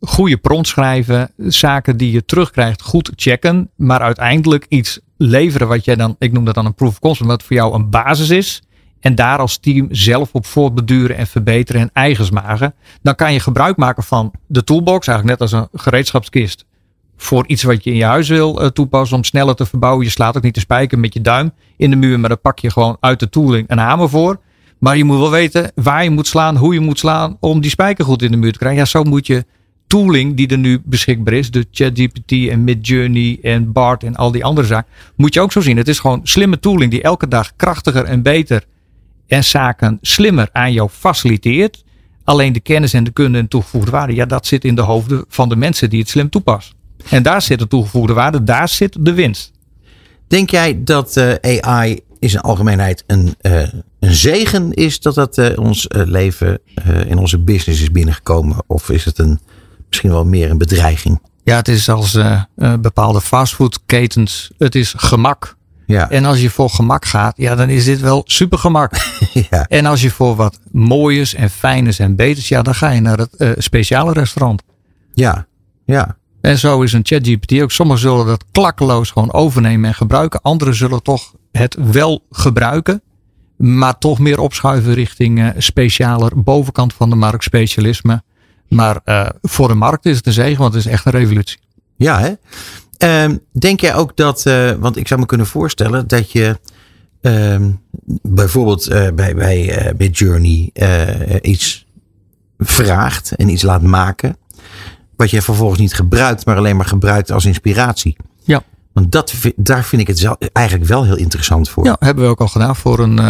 goede prompt schrijven, zaken die je terugkrijgt goed checken, maar uiteindelijk iets leveren wat jij dan, ik noem dat dan een proof of concept, wat voor jou een basis is. En daar als team zelf op voortbeduren en verbeteren en eigens maken. Dan kan je gebruik maken van de toolbox, eigenlijk net als een gereedschapskist. Voor iets wat je in je huis wil eh, toepassen om sneller te verbouwen. Je slaat ook niet de spijker met je duim in de muur, maar dan pak je gewoon uit de tooling een hamer voor. Maar je moet wel weten waar je moet slaan, hoe je moet slaan om die spijker goed in de muur te krijgen. Ja, zo moet je tooling die er nu beschikbaar is, de ChatGPT en Midjourney en BART en al die andere zaken, moet je ook zo zien. Het is gewoon slimme tooling die elke dag krachtiger en beter en zaken slimmer aan jou faciliteert. Alleen de kennis en de kunde en toegevoegde waarde, ja, dat zit in de hoofden van de mensen die het slim toepassen. En daar zit de toegevoegde waarde, daar zit de winst. Denk jij dat eh, AI in zijn algemeenheid een, eh, een zegen is dat dat eh, ons leven eh, in onze business is binnengekomen? Of is het een, misschien wel meer een bedreiging? Ja, het is als bepaalde fastfoodketens, het is gemak. Ja, En als je voor gemak gaat, ja, dan is dit wel super gemak. ja. En als je voor wat mooiers en fijners en beters, ja, dan ga je naar het eh, speciale restaurant. ja, ja. En zo is een ChatGPT ook. Sommigen zullen dat klakkeloos gewoon overnemen en gebruiken. Anderen zullen toch het wel gebruiken. Maar toch meer opschuiven richting eh, specialer bovenkant van de markt, specialisme. Maar eh, voor de markt is het een zegen, want het is echt een revolutie. Ja, hè? Ehm, denk jij ook dat, eh, want ik zou me kunnen voorstellen dat je ehm, bijvoorbeeld eh, bij, bij, eh, bij Journey iets vraagt en iets laat maken. Wat je vervolgens niet gebruikt, maar alleen maar gebruikt als inspiratie. Ja. Want dat, daar vind ik het zelf eigenlijk wel heel interessant voor. Ja, hebben we ook al gedaan voor een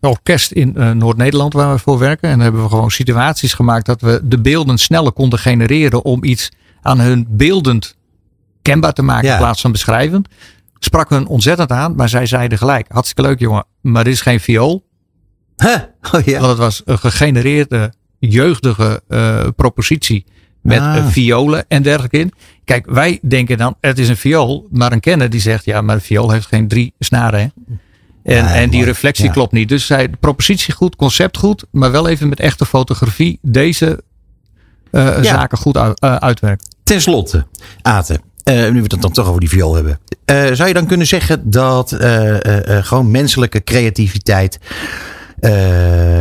orkest in Noord-Nederland waar we voor werken. En dan hebben we gewoon situaties gemaakt dat we de beelden sneller konden genereren om iets aan hun beeldend kenbaar te maken Ja. in plaats van beschrijvend. Sprak hun ontzettend aan, maar zij zeiden gelijk, hartstikke leuk jongen, maar dit is geen viool. Huh? Oh ja. Want het was een gegenereerde jeugdige eh, propositie met Ah. eh, violen en dergelijke in. Kijk, wij denken dan, het is een viool. Maar een kenner die zegt, ja, maar een viool heeft geen drie snaren. Hè? En, Ja, en die reflectie Ja. klopt niet. Dus zij, de propositie goed, concept goed. Maar wel even met echte fotografie deze eh, zaken goed uit, uitwerken. Ten slotte, Aten. Eh, nu we het dan toch over die viool hebben. eh, zou je dan kunnen zeggen dat eh, eh, eh, gewoon menselijke creativiteit, eh,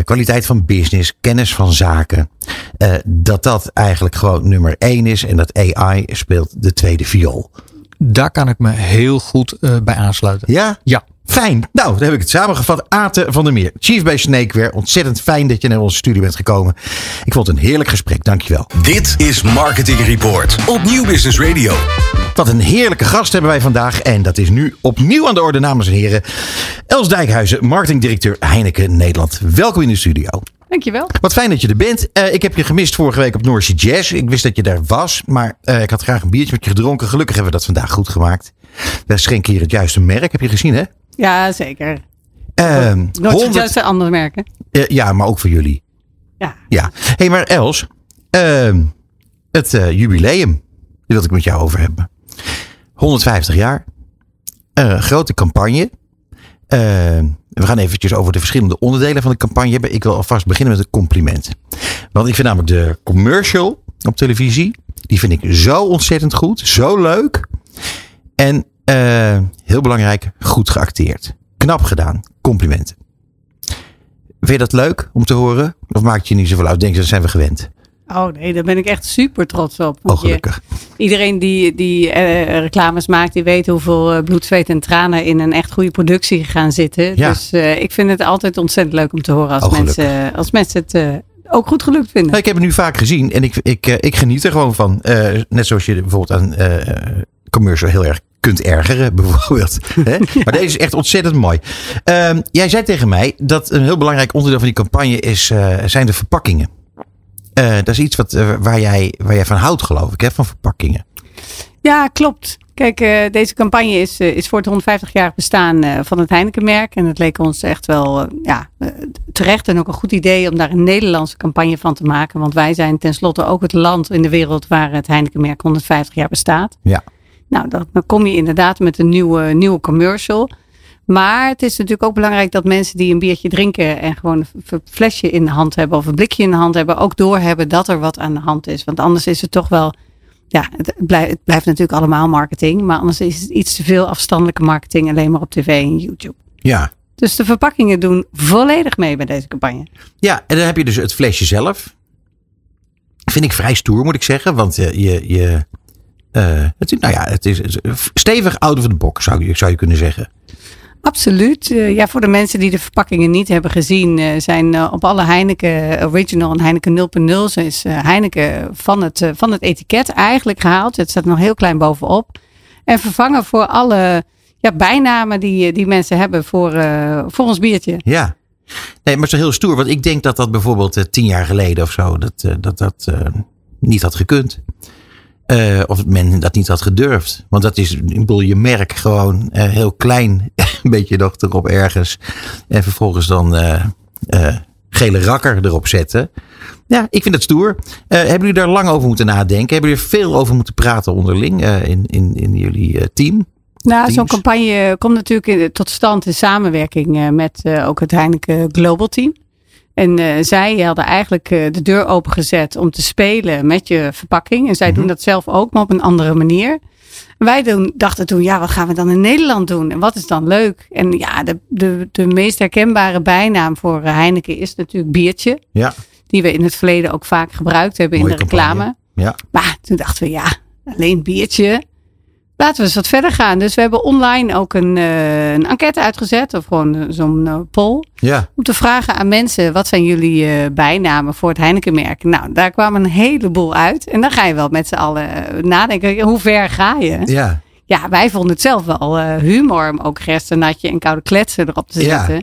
kwaliteit van business, kennis van zaken, eh, dat dat eigenlijk gewoon nummer één is en dat AI speelt de tweede viool? Daar kan ik me heel goed eh, bij aansluiten. Ja? Ja. Fijn. Nou, dan heb ik het samengevat. Aten van der Meer, Chief bij Snakeware. Ontzettend fijn dat je naar onze studie bent gekomen. Ik vond het een heerlijk gesprek. Dankjewel. Dit is Marketing Report op Nieuw Business Radio. Wat een heerlijke gast hebben wij vandaag. En dat is nu opnieuw aan de orde, dames en heren. Els Dijkhuizen, marketingdirecteur Heineken Nederland. Welkom in de studio. Dankjewel. Wat fijn dat je er bent. Eh, ik heb je gemist vorige week op North Sea Jazz. Ik wist dat je daar was, maar eh, ik had graag een biertje met je gedronken. Gelukkig hebben we dat vandaag goed gemaakt. We schenken hier het juiste merk. Heb je gezien, hè? Ja, zeker. Nooit 100 juist een andere merken. Eh, ja, maar ook voor jullie. Ja. Ja. Hé, hey, maar Els, ehm, het jubileum, daar wil ik met jou over hebben. 150 jaar. Eh, grote campagne. Eh, we gaan eventjes over de verschillende onderdelen van de campagne hebben. Ik wil alvast beginnen met een compliment. Want ik vind namelijk de commercial op televisie, die vind ik zo ontzettend goed, zo leuk. En eh, heel belangrijk, goed geacteerd. Knap gedaan. Complimenten. Vind je dat leuk om te horen? Of maakt je niet zoveel uit? Denk je, dat zijn we gewend. Oh nee, daar ben ik echt super trots op. Oh, gelukkig. iedereen die, die eh, reclames maakt, die weet hoeveel eh, bloed, zweet en tranen in een echt goede productie gaan zitten. Ja. Dus eh, ik vind het altijd ontzettend leuk om te horen als, Oh, mensen, als mensen het ook goed gelukt vinden. Nou, ik heb het nu vaak gezien en ik, ik, ik geniet er gewoon van. Net zoals je bijvoorbeeld aan commercial heel erg kunt ergeren, bijvoorbeeld. Hè? Maar deze is echt ontzettend mooi. Ehm, jij zei tegen mij dat een heel belangrijk onderdeel van die campagne is, zijn de verpakkingen. Eh, dat is iets wat, eh, waar, jij, waar jij van houdt, geloof ik, hè? van verpakkingen. Ja, klopt. Kijk, eh, deze campagne is, is voor het 150 jaar bestaan van het Heineken-merk. En het leek ons echt wel ja, terecht en ook een goed idee om daar een Nederlandse campagne van te maken. Want wij zijn tenslotte ook het land in de wereld waar het Heineken-merk 150 jaar bestaat. Ja. Nou, dan, dan kom je inderdaad met een nieuwe, nieuwe commercial. Maar het is natuurlijk ook belangrijk dat mensen die een biertje drinken en gewoon een flesje in de hand hebben of een blikje in de hand hebben, ook doorhebben dat er wat aan de hand is. Want anders is het toch wel ja, het blijft, het blijft natuurlijk allemaal marketing. Maar anders is het iets te veel afstandelijke marketing alleen maar op tv en YouTube. Ja. Dus de verpakkingen doen volledig mee bij deze campagne. Ja, en dan heb je dus het flesje zelf. Vind ik vrij stoer, moet ik zeggen. Want eh, je, je, eh, het, nou ja, het is stevig out of the box, zou je, zou je kunnen zeggen. Absoluut. Eh, ja, voor de mensen die de verpakkingen niet hebben gezien, eh, zijn eh, op alle Heineken Original en Heineken 0.0 zo is Heineken van het, van het etiket eigenlijk gehaald. Het staat nog heel klein bovenop. En vervangen voor alle ja, bijnamen die, die mensen hebben voor, voor ons biertje. Ja. Nee, maar het is heel stoer. Want ik denk dat dat bijvoorbeeld eh, tien jaar geleden of zo, dat dat, dat niet had gekund. Eh, of men dat niet had gedurfd. Want dat is, ik bedoel, je merk gewoon eh, heel klein, een beetje nog erop ergens. En vervolgens dan eh, gele rakker erop zetten. Ja, ik vind het stoer. Hebben jullie daar lang over moeten nadenken? Hebben jullie er veel over moeten praten onderling in, in, in jullie team? Nou, zo'n campagne komt natuurlijk in- tot stand in samenwerking met ook het Heineken Global Team. En eh, zij hadden eigenlijk eh, de deur opengezet om te spelen met je verpakking. En zij doen dat zelf ook, maar op een andere manier. Wij doen, dachten toen, ja, wat gaan we dan in Nederland doen? En wat is dan leuk? En ja, de, de, de meest herkenbare bijnaam voor eh, Heineken is natuurlijk biertje. Ja. Die we in het verleden ook vaak gebruikt hebben Mooie in de campagne. reclame. Ja. Maar toen dachten we, ja, alleen biertje. Laten we eens wat verder gaan. Dus we hebben online ook een, uh, een enquête uitgezet. Of gewoon uh, zo'n uh, poll. Ja. Om te vragen aan mensen, wat zijn jullie bijnamen voor het Heineken-merk? Nou, daar kwam een heleboel uit. En dan ga je wel met z'n allen nadenken, hoe ver ga je? Ja. Ja, wij vonden het zelf wel humor om ook gerstenatje en koude kletsen erop te zetten. Ja.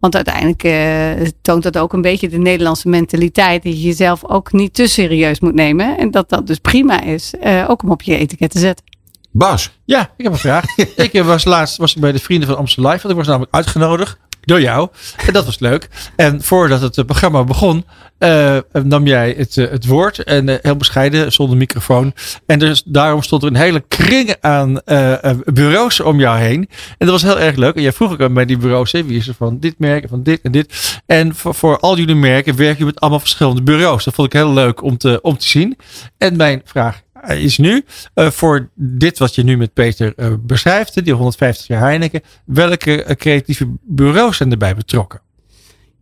Want uiteindelijk uh, toont dat ook een beetje de Nederlandse mentaliteit. Dat je jezelf ook niet te serieus moet nemen. En dat dat dus prima is. Uh, ook om op je etiket te zetten. Bas. Ja, ik heb een vraag. ik was laatst was ik bij de Vrienden van Amsterdam Live. Want ik was namelijk uitgenodigd door jou. En dat was leuk. En voordat het programma begon, uh, nam jij het, het woord. En uh, heel bescheiden, zonder microfoon. En dus daarom stond er een hele kring aan bureaus om jou heen. En dat was heel erg leuk. En jij vroeg ook aan bij die bureaus, hè, wie is er van dit merk, van dit en dit. En voor, voor al jullie merken werk je met allemaal verschillende bureaus. Dat vond ik heel leuk om te, om te zien. En mijn vraag is nu uh, voor dit wat je nu met Peter uh, beschrijft, die 150 jaar Heineken, welke uh, creatieve bureaus zijn erbij betrokken?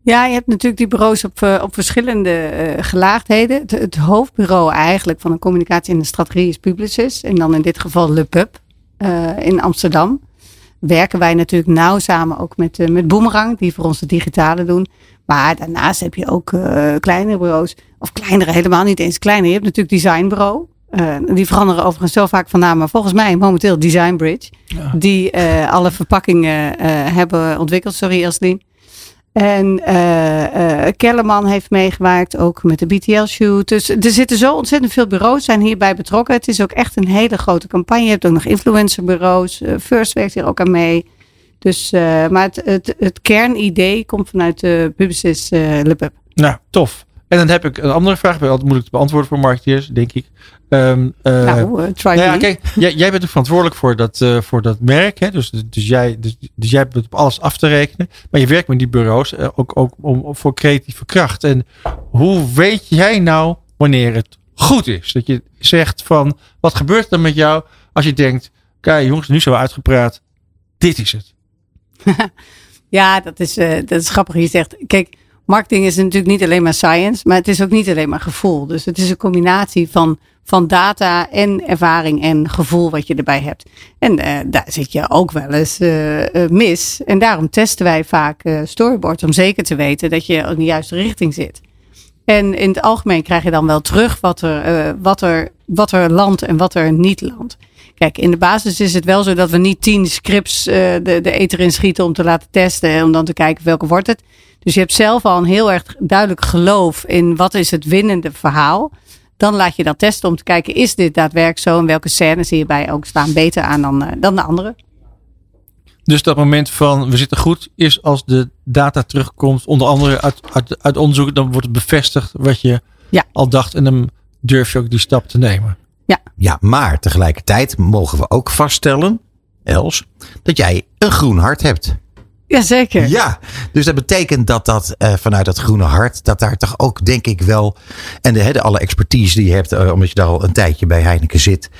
Ja, je hebt natuurlijk die bureaus op, op verschillende gelaagdheden. Het, hoofdbureau eigenlijk van een communicatie en de strategie is Publicis. En dan in dit geval Le Pub in Amsterdam. Werken wij natuurlijk nauw samen ook met, met Boomerang, die voor ons de digitale doen. Maar daarnaast heb je ook kleinere bureaus. Of kleinere, helemaal niet eens kleiner. Je hebt natuurlijk designbureau. Uh, die veranderen overigens zo vaak van naam. Maar volgens mij momenteel Design Bridge. Ja. Die uh, alle verpakkingen uh, hebben ontwikkeld. Sorry Elslien. En Kellerman heeft meegewerkt. Ook met de BTL shoot. Dus er zitten zo ontzettend veel bureaus zijn hierbij betrokken. Het is ook echt een hele grote campagne. Je hebt ook nog influencerbureaus. First werkt hier ook aan mee. Dus, maar het, het, het kernidee komt vanuit de Publicis LePub. Nou, tof. En dan heb ik een andere vraag. Altijd moeilijk te beantwoorden voor marketeers, denk ik. Um, uh, nou, uh, try nou ja, kijk, jij, jij bent er verantwoordelijk voor dat, uh, voor dat merk. Hè? Dus, dus, jij, dus, dus jij hebt op alles af te rekenen. Maar je werkt met die bureaus ook, ook om, voor creatieve kracht. En hoe weet jij nou wanneer het goed is? Dat je zegt van, wat gebeurt er met jou als je denkt, kijk jongens, nu zijn we uitgepraat. Dit is het. ja, dat is, dat is grappig. Je zegt, kijk, marketing is natuurlijk niet alleen maar science, maar het is ook niet alleen maar gevoel. Dus het is een combinatie van, van data en ervaring en gevoel wat je erbij hebt. En uh, daar zit je ook wel eens uh, uh, mis. En daarom testen wij vaak storyboards om zeker te weten dat je in de juiste richting zit. En in het algemeen krijg je dan wel terug wat er, wat er, wat er landt en wat er niet landt. Kijk, in de basis is het wel zo dat we niet tien scripts de, de eter in schieten om te laten testen. En om dan te kijken welke wordt het. Dus je hebt zelf al een heel erg duidelijk geloof in wat is het winnende verhaal. Dan laat je dat testen om te kijken, is dit daadwerkelijk zo? En welke scènes hierbij ook staan beter aan dan, uh, dan de andere. Dus dat moment van we zitten goed is als de data terugkomt, onder andere uit, uit, uit onderzoek, dan wordt het bevestigd wat je ja. al dacht. En dan durf je ook die stap te nemen. Ja. ja, maar tegelijkertijd mogen we ook vaststellen, Els, dat jij een groen hart hebt. Jazeker. Ja, dus dat betekent dat dat uh, vanuit dat groene hart, dat daar toch ook denk ik wel, en de, de alle expertise die je hebt, uh, omdat je daar al een tijdje bij Heineken zit,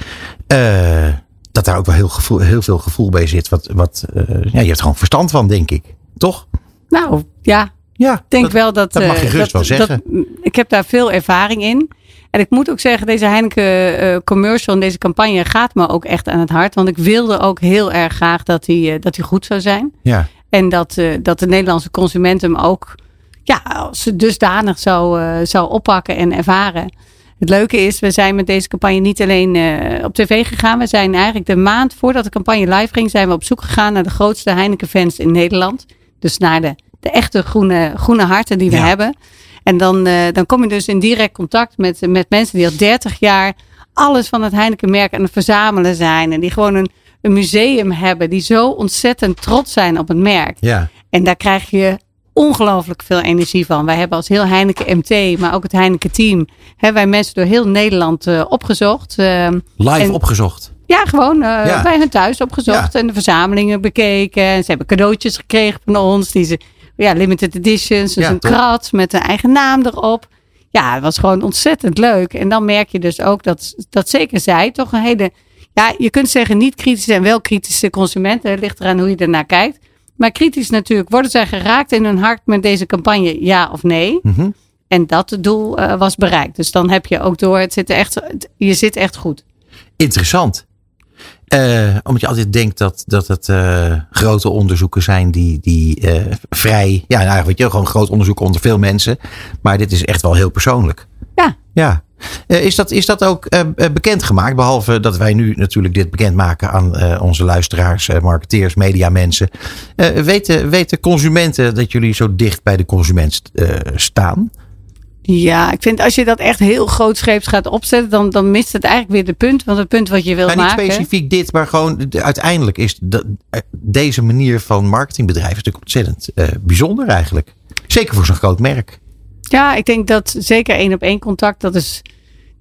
uh, dat daar ook wel heel, gevoel, heel veel gevoel bij zit. Wat, wat ja, je hebt gewoon verstand van, denk ik. Toch? Nou, ja. Ja, ik denk dat, wel dat. Dat mag je dat, gerust wel zeggen. Dat, ik heb daar veel ervaring in. En ik moet ook zeggen, deze Heineken commercial en deze campagne gaat me ook echt aan het hart. Want ik wilde ook heel erg graag dat hij dat goed zou zijn. Ja. En dat, uh, dat de Nederlandse consument hem ook ja, dusdanig zou, zou oppakken en ervaren. Het leuke is, we zijn met deze campagne niet alleen op tv gegaan. We zijn eigenlijk de maand voordat de campagne live ging, zijn we op zoek gegaan naar de grootste Heineken fans in Nederland. Dus naar de, de echte groene, groene harten die we Ja. hebben. En dan, uh, dan kom je dus in direct contact met, met mensen die al 30 jaar alles van het Heineken merk aan het verzamelen zijn. En die gewoon een, een museum hebben. Die zo ontzettend trots zijn op het merk. Ja. En daar krijg je ongelooflijk veel energie van. Wij hebben als heel Heineken MT, maar ook het Heineken team, hebben wij mensen door heel Nederland uh, opgezocht. Uh, Live en- opgezocht. ja, gewoon uh, Ja. bij hun thuis opgezocht Ja. en de verzamelingen bekeken. En ze hebben cadeautjes gekregen van ons. Die ze, ja, limited editions. Dus Ja, een toch? krat met een eigen naam erop. Ja, het was gewoon ontzettend leuk. En dan merk je dus ook dat, dat zeker zij toch een hele... Ja, je kunt zeggen niet kritische en wel kritische consumenten. Het ligt eraan hoe je ernaar kijkt. Maar kritisch natuurlijk. Worden zij geraakt in hun hart met deze campagne? Ja of nee? Mhm. En dat doel eh, was bereikt. Dus dan heb je ook door, het zit echt, het- je zit echt goed. Interessant. Eh, omdat je altijd denkt dat, dat het eh, grote onderzoeken zijn die, die vrij. Ja, nou, weet je, gewoon groot onderzoek onder veel mensen. Maar dit is echt wel heel persoonlijk. Ja. Ja. Eh, is, dat, is dat ook eh, eh, bekendgemaakt? Behalve dat wij nu natuurlijk dit bekendmaken aan onze luisteraars, marketeers, mediamensen. Weten, weten consumenten dat jullie zo dicht bij de consument staan? Ja, ik vind als je dat echt heel grootscheeps gaat opzetten, dan, dan mist het eigenlijk weer de punt. Want het punt wat je wil Nou, niet maken. specifiek dit, maar gewoon de- uiteindelijk is de- deze manier van marketingbedrijven natuurlijk ontzettend bijzonder eigenlijk. Zeker voor zo'n groot merk. Ja, ik denk dat zeker één op één contact, dat is,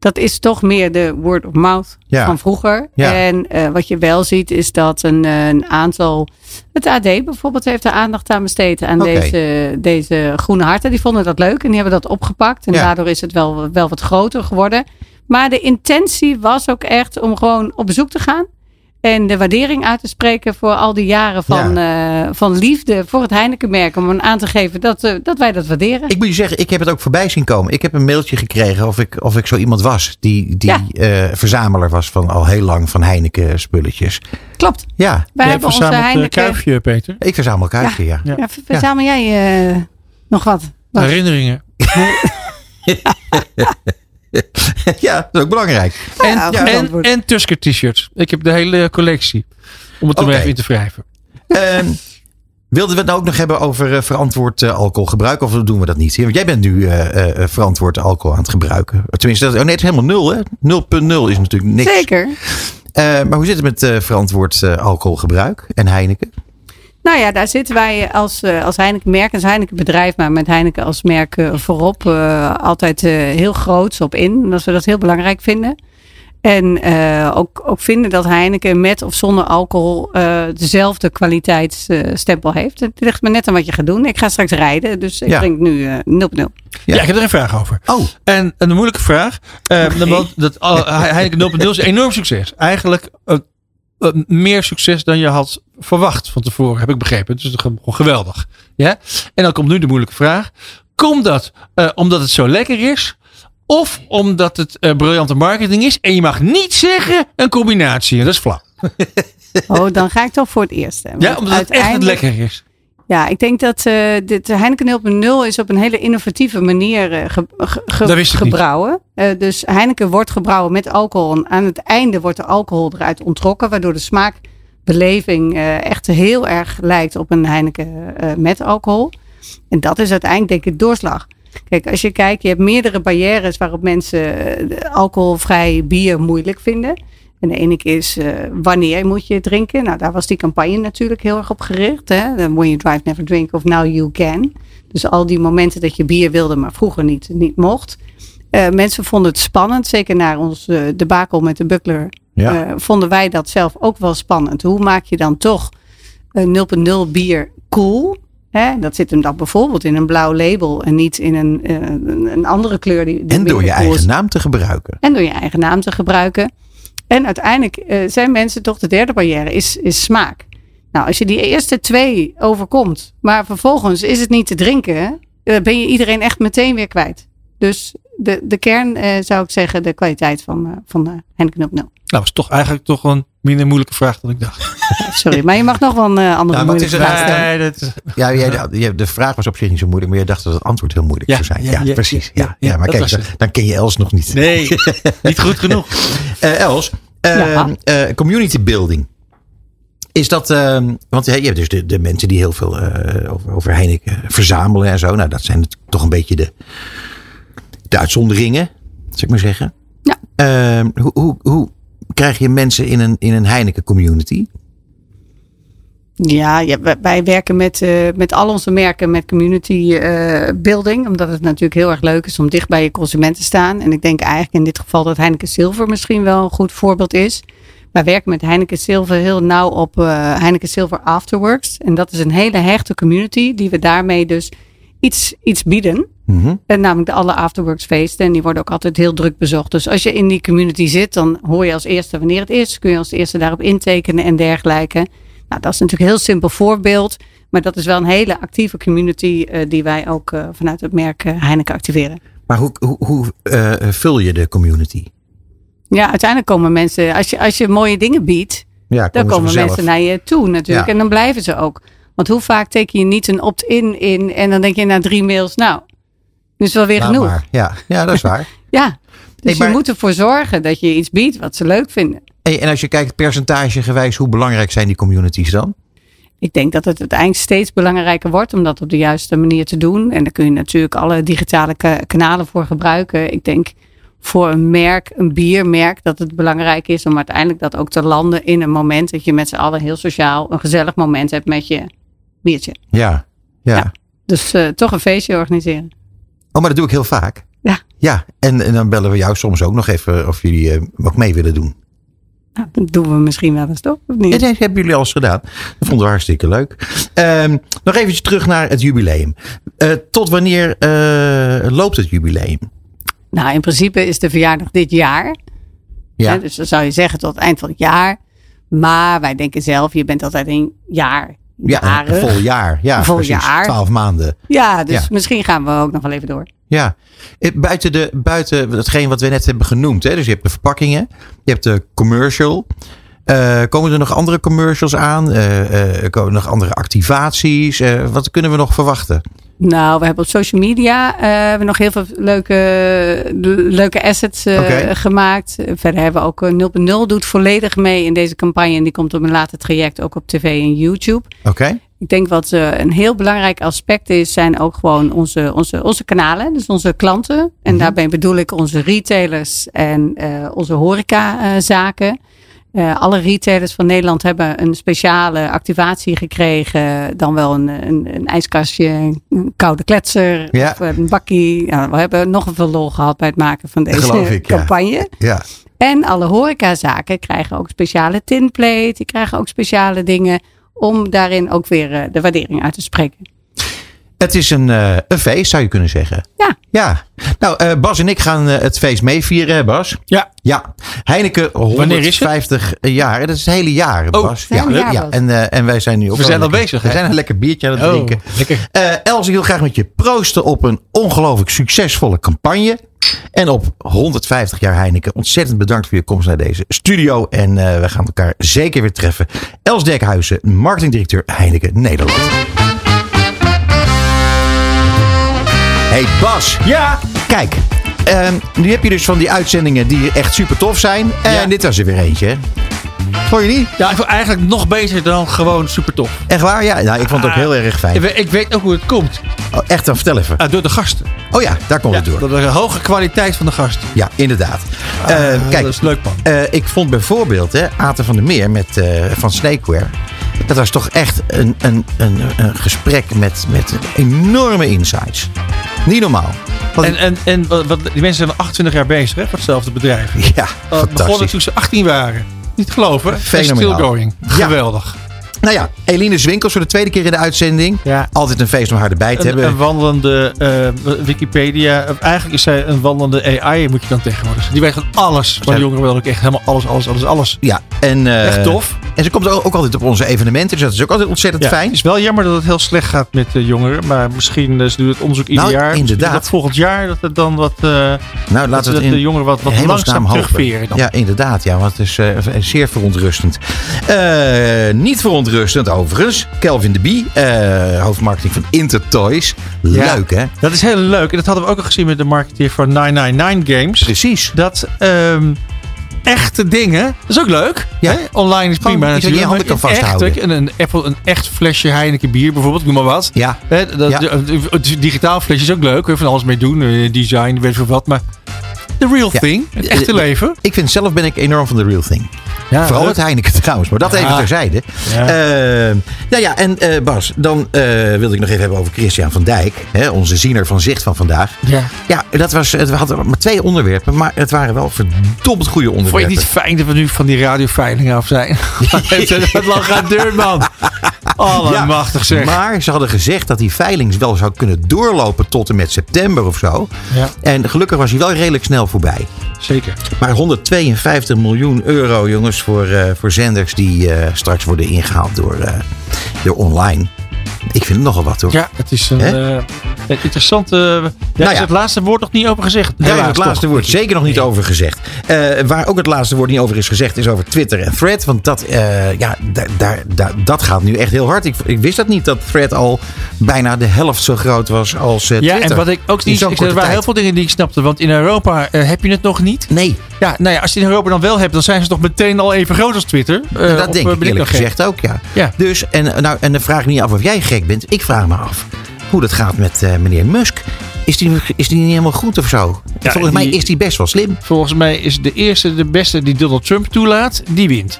dat is toch meer de word of mouth Ja. van vroeger. Ja. En eh, wat je wel ziet is dat een, eh, een aantal, het AD bijvoorbeeld heeft er aandacht aan besteed aan deze, deze groene harten. Die vonden dat leuk en die hebben dat opgepakt. En Ja. daardoor is het wel, wel wat groter geworden. Maar de intentie was ook echt om gewoon op bezoek te gaan. En de waardering uit te spreken voor al die jaren van, eh, van liefde voor het Heineken-merk. Om aan te geven dat, eh, dat wij dat waarderen. Ik moet je zeggen, ik heb het ook voorbij zien komen. Ik heb een mailtje gekregen of ik, of ik zo iemand was die, die Ja. eh, verzameler was van al heel lang van Heineken spulletjes. Klopt. Ja, Wij Jij hebben onze Heineken. kuifje, Peter. ik verzamel kuifje, ja. Ja. Ja, ver- verzamel jij eh, nog wat? Wat? Herinneringen. ja, dat is ook belangrijk. Ja, En, en, Tusker t-shirts. Ik heb de hele collectie. Om het er even in te wrijven. Ehm, wilden we het nou ook nog hebben over eh, verantwoord eh, alcoholgebruik? Of doen we dat niet? Want jij bent nu eh, eh, verantwoord alcohol aan het gebruiken. Tenminste, dat, oh nee, het is helemaal nul. hè? 0.0 is natuurlijk niks. Zeker. Eh, maar hoe zit het met eh, verantwoord eh, alcoholgebruik en Heineken? Nou ja, daar zitten wij als, eh, als Heineken merk, als Heineken bedrijf, maar met Heineken als merk eh, voorop eh, altijd eh, heel groots op in. Omdat we dat heel belangrijk vinden. En eh, ook, ook vinden dat Heineken met of zonder alcohol eh, dezelfde kwaliteitsstempel heeft. Het ligt me net aan wat je gaat doen. Ik ga straks rijden, dus ik Ja. drink nu eh 0.0. Ja. ik heb er een vraag over. Oh, En een moeilijke vraag. Want dat, al- Heineken 0.0 is een enorm succes. Eigenlijk meer succes dan je had verwacht van tevoren, heb ik begrepen. Dus het is gewoon geweldig. Ja? En dan komt nu de moeilijke vraag. Komt dat eh, omdat het zo lekker is? Of omdat het eh, briljante marketing is? En je mag niet zeggen een combinatie. Dat is flauw. Oh, dan ga ik toch voor het eerste. Ja, omdat het echt lekker is. Ja, ik denk dat eh dit Heineken 0.0 is op een hele innovatieve manier eh, ge, ge- ge- niet. gebrouwen. Eh, dus Heineken wordt gebrouwen met alcohol. En aan het einde wordt de alcohol eruit ontrokken, waardoor de smaakbeleving eh, echt heel erg lijkt op een Heineken eh, met alcohol. En dat is uiteindelijk denk ik doorslag. Kijk, als je kijkt, je hebt meerdere barrières waarop mensen eh, alcoholvrij bier moeilijk vinden. En de ene keer is eh, wanneer moet je drinken? Nou, daar was die campagne natuurlijk heel erg op gericht. Hè? When you drive, never drink of now you can. Dus al die momenten dat je bier wilde, maar vroeger niet, niet mocht. Eh, mensen vonden het spannend, zeker na ons eh debakel met de buckler. Ja. vonden wij dat zelf ook wel spannend. Hoe maak je dan toch een 0.0 bier cool? Hè? Dat zit hem dan bijvoorbeeld in een blauw label en niet in een, een andere kleur. Die, die en door je cool eigen naam te gebruiken. En door je eigen naam te gebruiken. En uiteindelijk eh, zijn mensen toch de derde barrière, is, is smaak. Nou, als je die eerste twee overkomt, maar vervolgens is het niet te drinken, eh, ben je iedereen echt meteen weer kwijt. Dus de, de kern eh, zou ik zeggen, de kwaliteit van, eh, van de Heineken 0.0. Nou, was toch eigenlijk toch een minder moeilijke vraag dan ik dacht. Sorry, maar je mag nog wel een eh, andere Nou, maar het moeilijke is een- vraag stellen. Nee, dat is- Ja, jij, de, de vraag was op zich niet zo moeilijk, maar je dacht dat het antwoord heel moeilijk Ja, zou zijn. ja, Ja, ja, precies. ja, Ja, ja, ja, maar kijk, dan, dan ken je Els nog niet. nee, niet goed genoeg. Eh, Els, Ja. eh, community building. Is dat, ehm, want je hebt dus de, de mensen die heel veel eh, over, over Heineken verzamelen en zo. Nou, dat zijn toch een beetje de, de uitzonderingen, zou ik maar zeggen. Ja. Ehm, hoe, hoe, hoe krijg je mensen in een, in een Heineken community? Ja, ja, wij- wij werken met, eh, met al onze merken met community eh, building. Omdat het natuurlijk heel erg leuk is om dicht bij je consument te staan. En ik denk eigenlijk in dit geval dat Heineken Silver misschien wel een goed voorbeeld is. Wij werken met Heineken Silver heel nauw op eh, Heineken Silver Afterworks. En dat is een hele hechte community die we daarmee dus iets, iets bieden. Mhm. En namelijk de alle afterworks feesten. En die worden ook altijd heel druk bezocht. Dus als je in die community zit, dan hoor je als eerste wanneer het is. Kun je als eerste daarop intekenen en dergelijke. Nou, dat is natuurlijk een heel simpel voorbeeld. Maar dat is wel een hele actieve community eh, die wij ook eh, vanuit het merk eh, Heineken activeren. Maar hoe, hoe, hoe vul je de community? Ja, uiteindelijk komen mensen, als je, als je mooie dingen biedt, Ja, Dan komen vanzelf. mensen naar je toe natuurlijk. Ja. En dan blijven ze ook. Want hoe vaak teken je niet een opt-in in en dan denk je na drie mails, nou, nu is wel weer genoeg. maar. Ja, ja, dat is waar. Ja, dus maar- je moet ervoor zorgen dat je iets biedt wat ze leuk vinden. Hey, en als je kijkt percentagegewijs, hoe belangrijk zijn die communities dan? Ik denk dat het uiteindelijk steeds belangrijker wordt om dat op de juiste manier te doen. En daar kun je natuurlijk alle digitale ka- kanalen voor gebruiken. Ik denk voor een merk, een biermerk, dat het belangrijk is om uiteindelijk dat ook te landen in een moment dat je met z'n allen heel sociaal een gezellig moment hebt met je biertje. Ja, ja. Ja. Dus eh, toch een feestje organiseren. Oh, maar dat doe ik heel vaak. Ja. Ja, en, en dan bellen we jou soms ook nog even of jullie eh, ook mee willen doen. Nou, dat doen we misschien wel eens toch? Of Ja, niet? dat hebben jullie al eens gedaan. Dat vonden we hartstikke leuk. Ehm, nog eventjes terug naar het jubileum. Eh, tot wanneer eh, loopt het jubileum? Nou, in principe is de verjaardag dit jaar. Ja, Hè, dus dan zou je zeggen tot het eind van het jaar. Maar wij denken zelf, je bent altijd een jaar. ja een jarig. vol jaar. Ja, Een vol precies. jaar. Twaalf maanden. Ja, dus Ja. misschien gaan we ook nog wel even door. Ja, Eh, buiten, de, buiten hetgeen wat we net hebben genoemd. Hè? Dus je hebt de verpakkingen, je hebt de commercial. Eh, komen er nog andere commercials aan? Eh, komen er nog andere activaties? Wat kunnen we nog verwachten? Nou, we hebben op social media we hebben nog heel veel leuke, leuke assets gemaakt. Verder hebben we ook eh, 0.0 doet volledig mee in deze campagne. En die komt op een later traject ook op tv en YouTube. Oké, Ik denk wat eh, een heel belangrijk aspect is, zijn ook gewoon onze, onze, onze kanalen. Dus onze klanten. En Mhm. daarbij bedoel ik onze retailers en eh, onze horecazaken. Eh alle retailers van Nederland hebben een speciale activatie gekregen. Dan wel een, een, een ijskastje, een koude kletser Ja. of een bakkie. Ja, we hebben nog veel lol gehad bij het maken van deze ik, ja. campagne. ja. En alle horecazaken krijgen ook speciale tinplate. Die krijgen ook speciale dingen om daarin ook weer eh, de waardering uit te spreken. Het is een, eh, een feest, zou je kunnen zeggen. Ja. Ja. Nou, eh, Bas en ik gaan het feest meevieren, hè Bas? Ja. Ja. Heineken Wanneer is het? 150 jaar. Dat is het hele jaar, Oh, Bas. ja, jaar, ja. En, eh, en wij zijn nu ook We zijn al lekker- bezig, We zijn een lekker biertje aan het Oh, drinken. lekker. Eh Els, ik wil graag met je proosten op een ongelooflijk succesvolle campagne. En op 150 jaar Heineken. Ontzettend bedankt voor je komst naar deze studio. En eh, we gaan elkaar zeker weer treffen. Els Dekhuizen, marketingdirecteur Heineken Nederland. Hey Bas. Ja, Kijk, ehm, nu heb je dus van die uitzendingen die echt super tof zijn. En Ja. dit was er weer eentje. Vond je niet? ja, ik vond eigenlijk nog beter dan gewoon super tof. Echt waar? Ja, nou, ik vond het ook heel erg fijn. ik weet ook hoe het komt. Oh, echt, dan vertel even. Ah, door de gasten. Oh ja, daar komt Ja, het door. door de hoge kwaliteit van de gasten. Ja, inderdaad. Eh, Ah, kijk, dat is leuk man. eh, ik vond bijvoorbeeld hè, Aten van der Meer met, eh, van Snakeware. Dat was toch echt een, een, een, een gesprek met, met enorme insights. Niet normaal. En, en, en wat, die mensen zijn al 28 jaar bezig hè, voor hetzelfde bedrijf. ja, Uh, begonnen toen ze 18 waren. Niet geloven. Fenomenaal. Still going. Geweldig. Nou ja, Eline Zwinkels voor de tweede keer in de uitzending. Ja. Altijd een feest om haar erbij te Een, hebben. een wandelende eh, Wikipedia. Eigenlijk is zij een wandelende AI, moet je dan tegenwoordig zeggen. Die weet gewoon alles. De jongeren willen ook echt helemaal alles, alles, alles, alles. Ja, en, eh, Echt tof. En ze komt ook ook altijd op onze evenementen, dus dat is ook altijd ontzettend Ja, fijn. Het is wel jammer dat het heel slecht gaat met de jongeren. Maar misschien, eh, ze doen het onderzoek ieder Nou, jaar. Inderdaad. Dat volgend jaar dat het dan wat, Nou, laten we dat het de in jongeren wat, wat langzaam terugveren. Dan. Ja, inderdaad. Ja, want het is zeer verontrustend. Niet verontrustend overigens. Kelvin de Bie, eh, hoofdmarketing van Intertoys. Ja. Leuk hè? Dat is heel leuk. En dat hadden we ook al gezien met de marketeer van 999 Games. Precies. Dat ehm, echte dingen, dat is ook leuk. Ja. Hè? Online is prima wat je je handen kan echt, vasthouden. je, Een, een, Apple, een echt flesje Heineken bier bijvoorbeeld, noem maar wat. Ja, Hè, dat, Ja. Het digitaal flesje is ook leuk. Kun je van alles mee doen. eh, Design, weet veel wat. Maar the real Ja. thing. Het echte leven. ik vind zelf ben ik enorm van de real thing. Ja, Vooral het Heineken trouwens, maar dat Ja. even terzijde. Ja. Eh, nou ja, en eh, Bas, dan eh, wilde ik nog even hebben over Christian van Dijk. Hè, onze ziener van Zicht van vandaag. ja. Ja, dat was, het we hadden maar twee onderwerpen, maar het waren wel verdomd goede onderwerpen. Vond je het niet fijn dat we nu van die radioveilingen af zijn? Het lang geduurd, man. Allemachtig zeg. Maar ze hadden gezegd dat die veiling wel zou kunnen doorlopen tot en met september of zo. Ja, En gelukkig was hij wel redelijk snel voorbij. zeker. Maar 152 miljoen euro, jongens, voor, eh, voor zenders die eh, straks worden ingehaald door, eh, door online. Ik vind het nogal wat hoor. Ja, het is een, Hè? eh, Een interessante... Daar Nou is ja. het laatste woord nog niet over gezegd. Daar is Helaas het laatste woord zeker nog niet over gezegd. Eh, waar ook het laatste woord niet over is gezegd, is over Twitter en Thread. Want dat, eh, ja, daar, daar, daar- dat gaat nu echt heel hard. Ik, ik wist dat niet, dat Thread al bijna de helft zo groot was als eh, Ja, Twitter. en wat ik ook In niet... zo'n Ik, er korte waren heel tijd. veel dingen die ik snapte. Want in Europa eh, heb je het nog niet. Nee, Ja, nou ja, als je in Europa dan wel hebt, dan zijn ze toch meteen al even groot als Twitter. Eh, dat denk eh, ik eerlijk gek? gezegd ook, ja. Ja. Dus, en, nou, en dan vraag ik niet af of jij gek bent. Ik vraag me af hoe dat gaat met eh, meneer Musk. Is die, is die niet helemaal goed of zo? Ja, Volgens mij die- is die best wel slim. Volgens mij is de eerste, de beste die Donald Trump toelaat, die wint.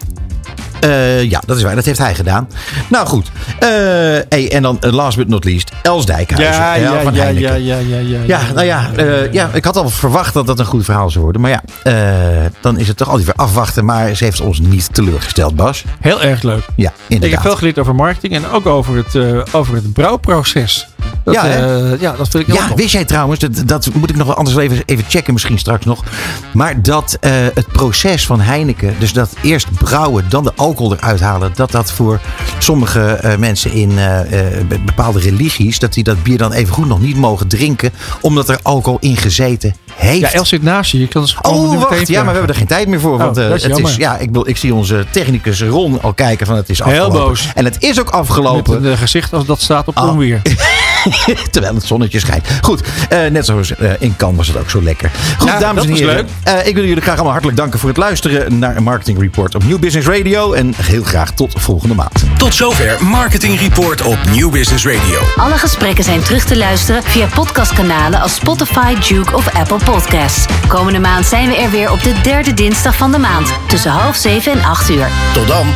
Eh, ja, dat is waar. Dat heeft hij gedaan. Nou goed. Eh, hey, en dan eh, last but not least, Els Dijkhuizen. hè, van Heineken. ja, ja, ja. Ja, nou ja, ja, ik had al verwacht dat dat een goed verhaal zou worden. Maar ja, dan is het toch altijd weer afwachten. Maar ze heeft ons niet teleurgesteld, Bas. Heel erg leuk. Ja, Ik inderdaad. heb veel geleerd over marketing en ook over het, over het brouwproces. Dat, Ja, ja, dat vind ik heel Ja, wist jij trouwens, dat, dat moet ik nog wel anders even, even checken misschien straks nog. Maar dat het proces van Heineken, dus dat eerst brouwen, dan de alcohol eruit halen. Dat dat voor sommige eh, mensen in eh, eh, be- bepaalde religies, dat die dat bier dan even goed nog niet mogen drinken. Omdat er alcohol in gezeten heeft. Ja, Els zit naast je. Je kan dus Oh, wacht. Ja, maar we hebben er geen tijd meer voor. Want Oh, is het is, ja, ik, wil, ik zie onze technicus Ron al kijken van het is Heel afgelopen. boos. En het is ook Met afgelopen. een eh, gezicht als dat staat op Oh. Terwijl het zonnetje schijnt. Goed, eh, net zoals eh, in Cannes was het ook zo lekker. Goed, Ja, dames en heren. leuk. eh, ik wil jullie graag allemaal hartelijk danken voor het luisteren naar een Marketing Report op Nieuw Business Radio. En heel graag tot volgende maand. Tot zover Marketing Report op New Business Radio. Alle gesprekken zijn terug te luisteren via podcastkanalen als Spotify, Duke of Apple Podcasts. Komende maand zijn we er weer op de derde dinsdag van de maand tussen half zeven en acht uur. Tot dan.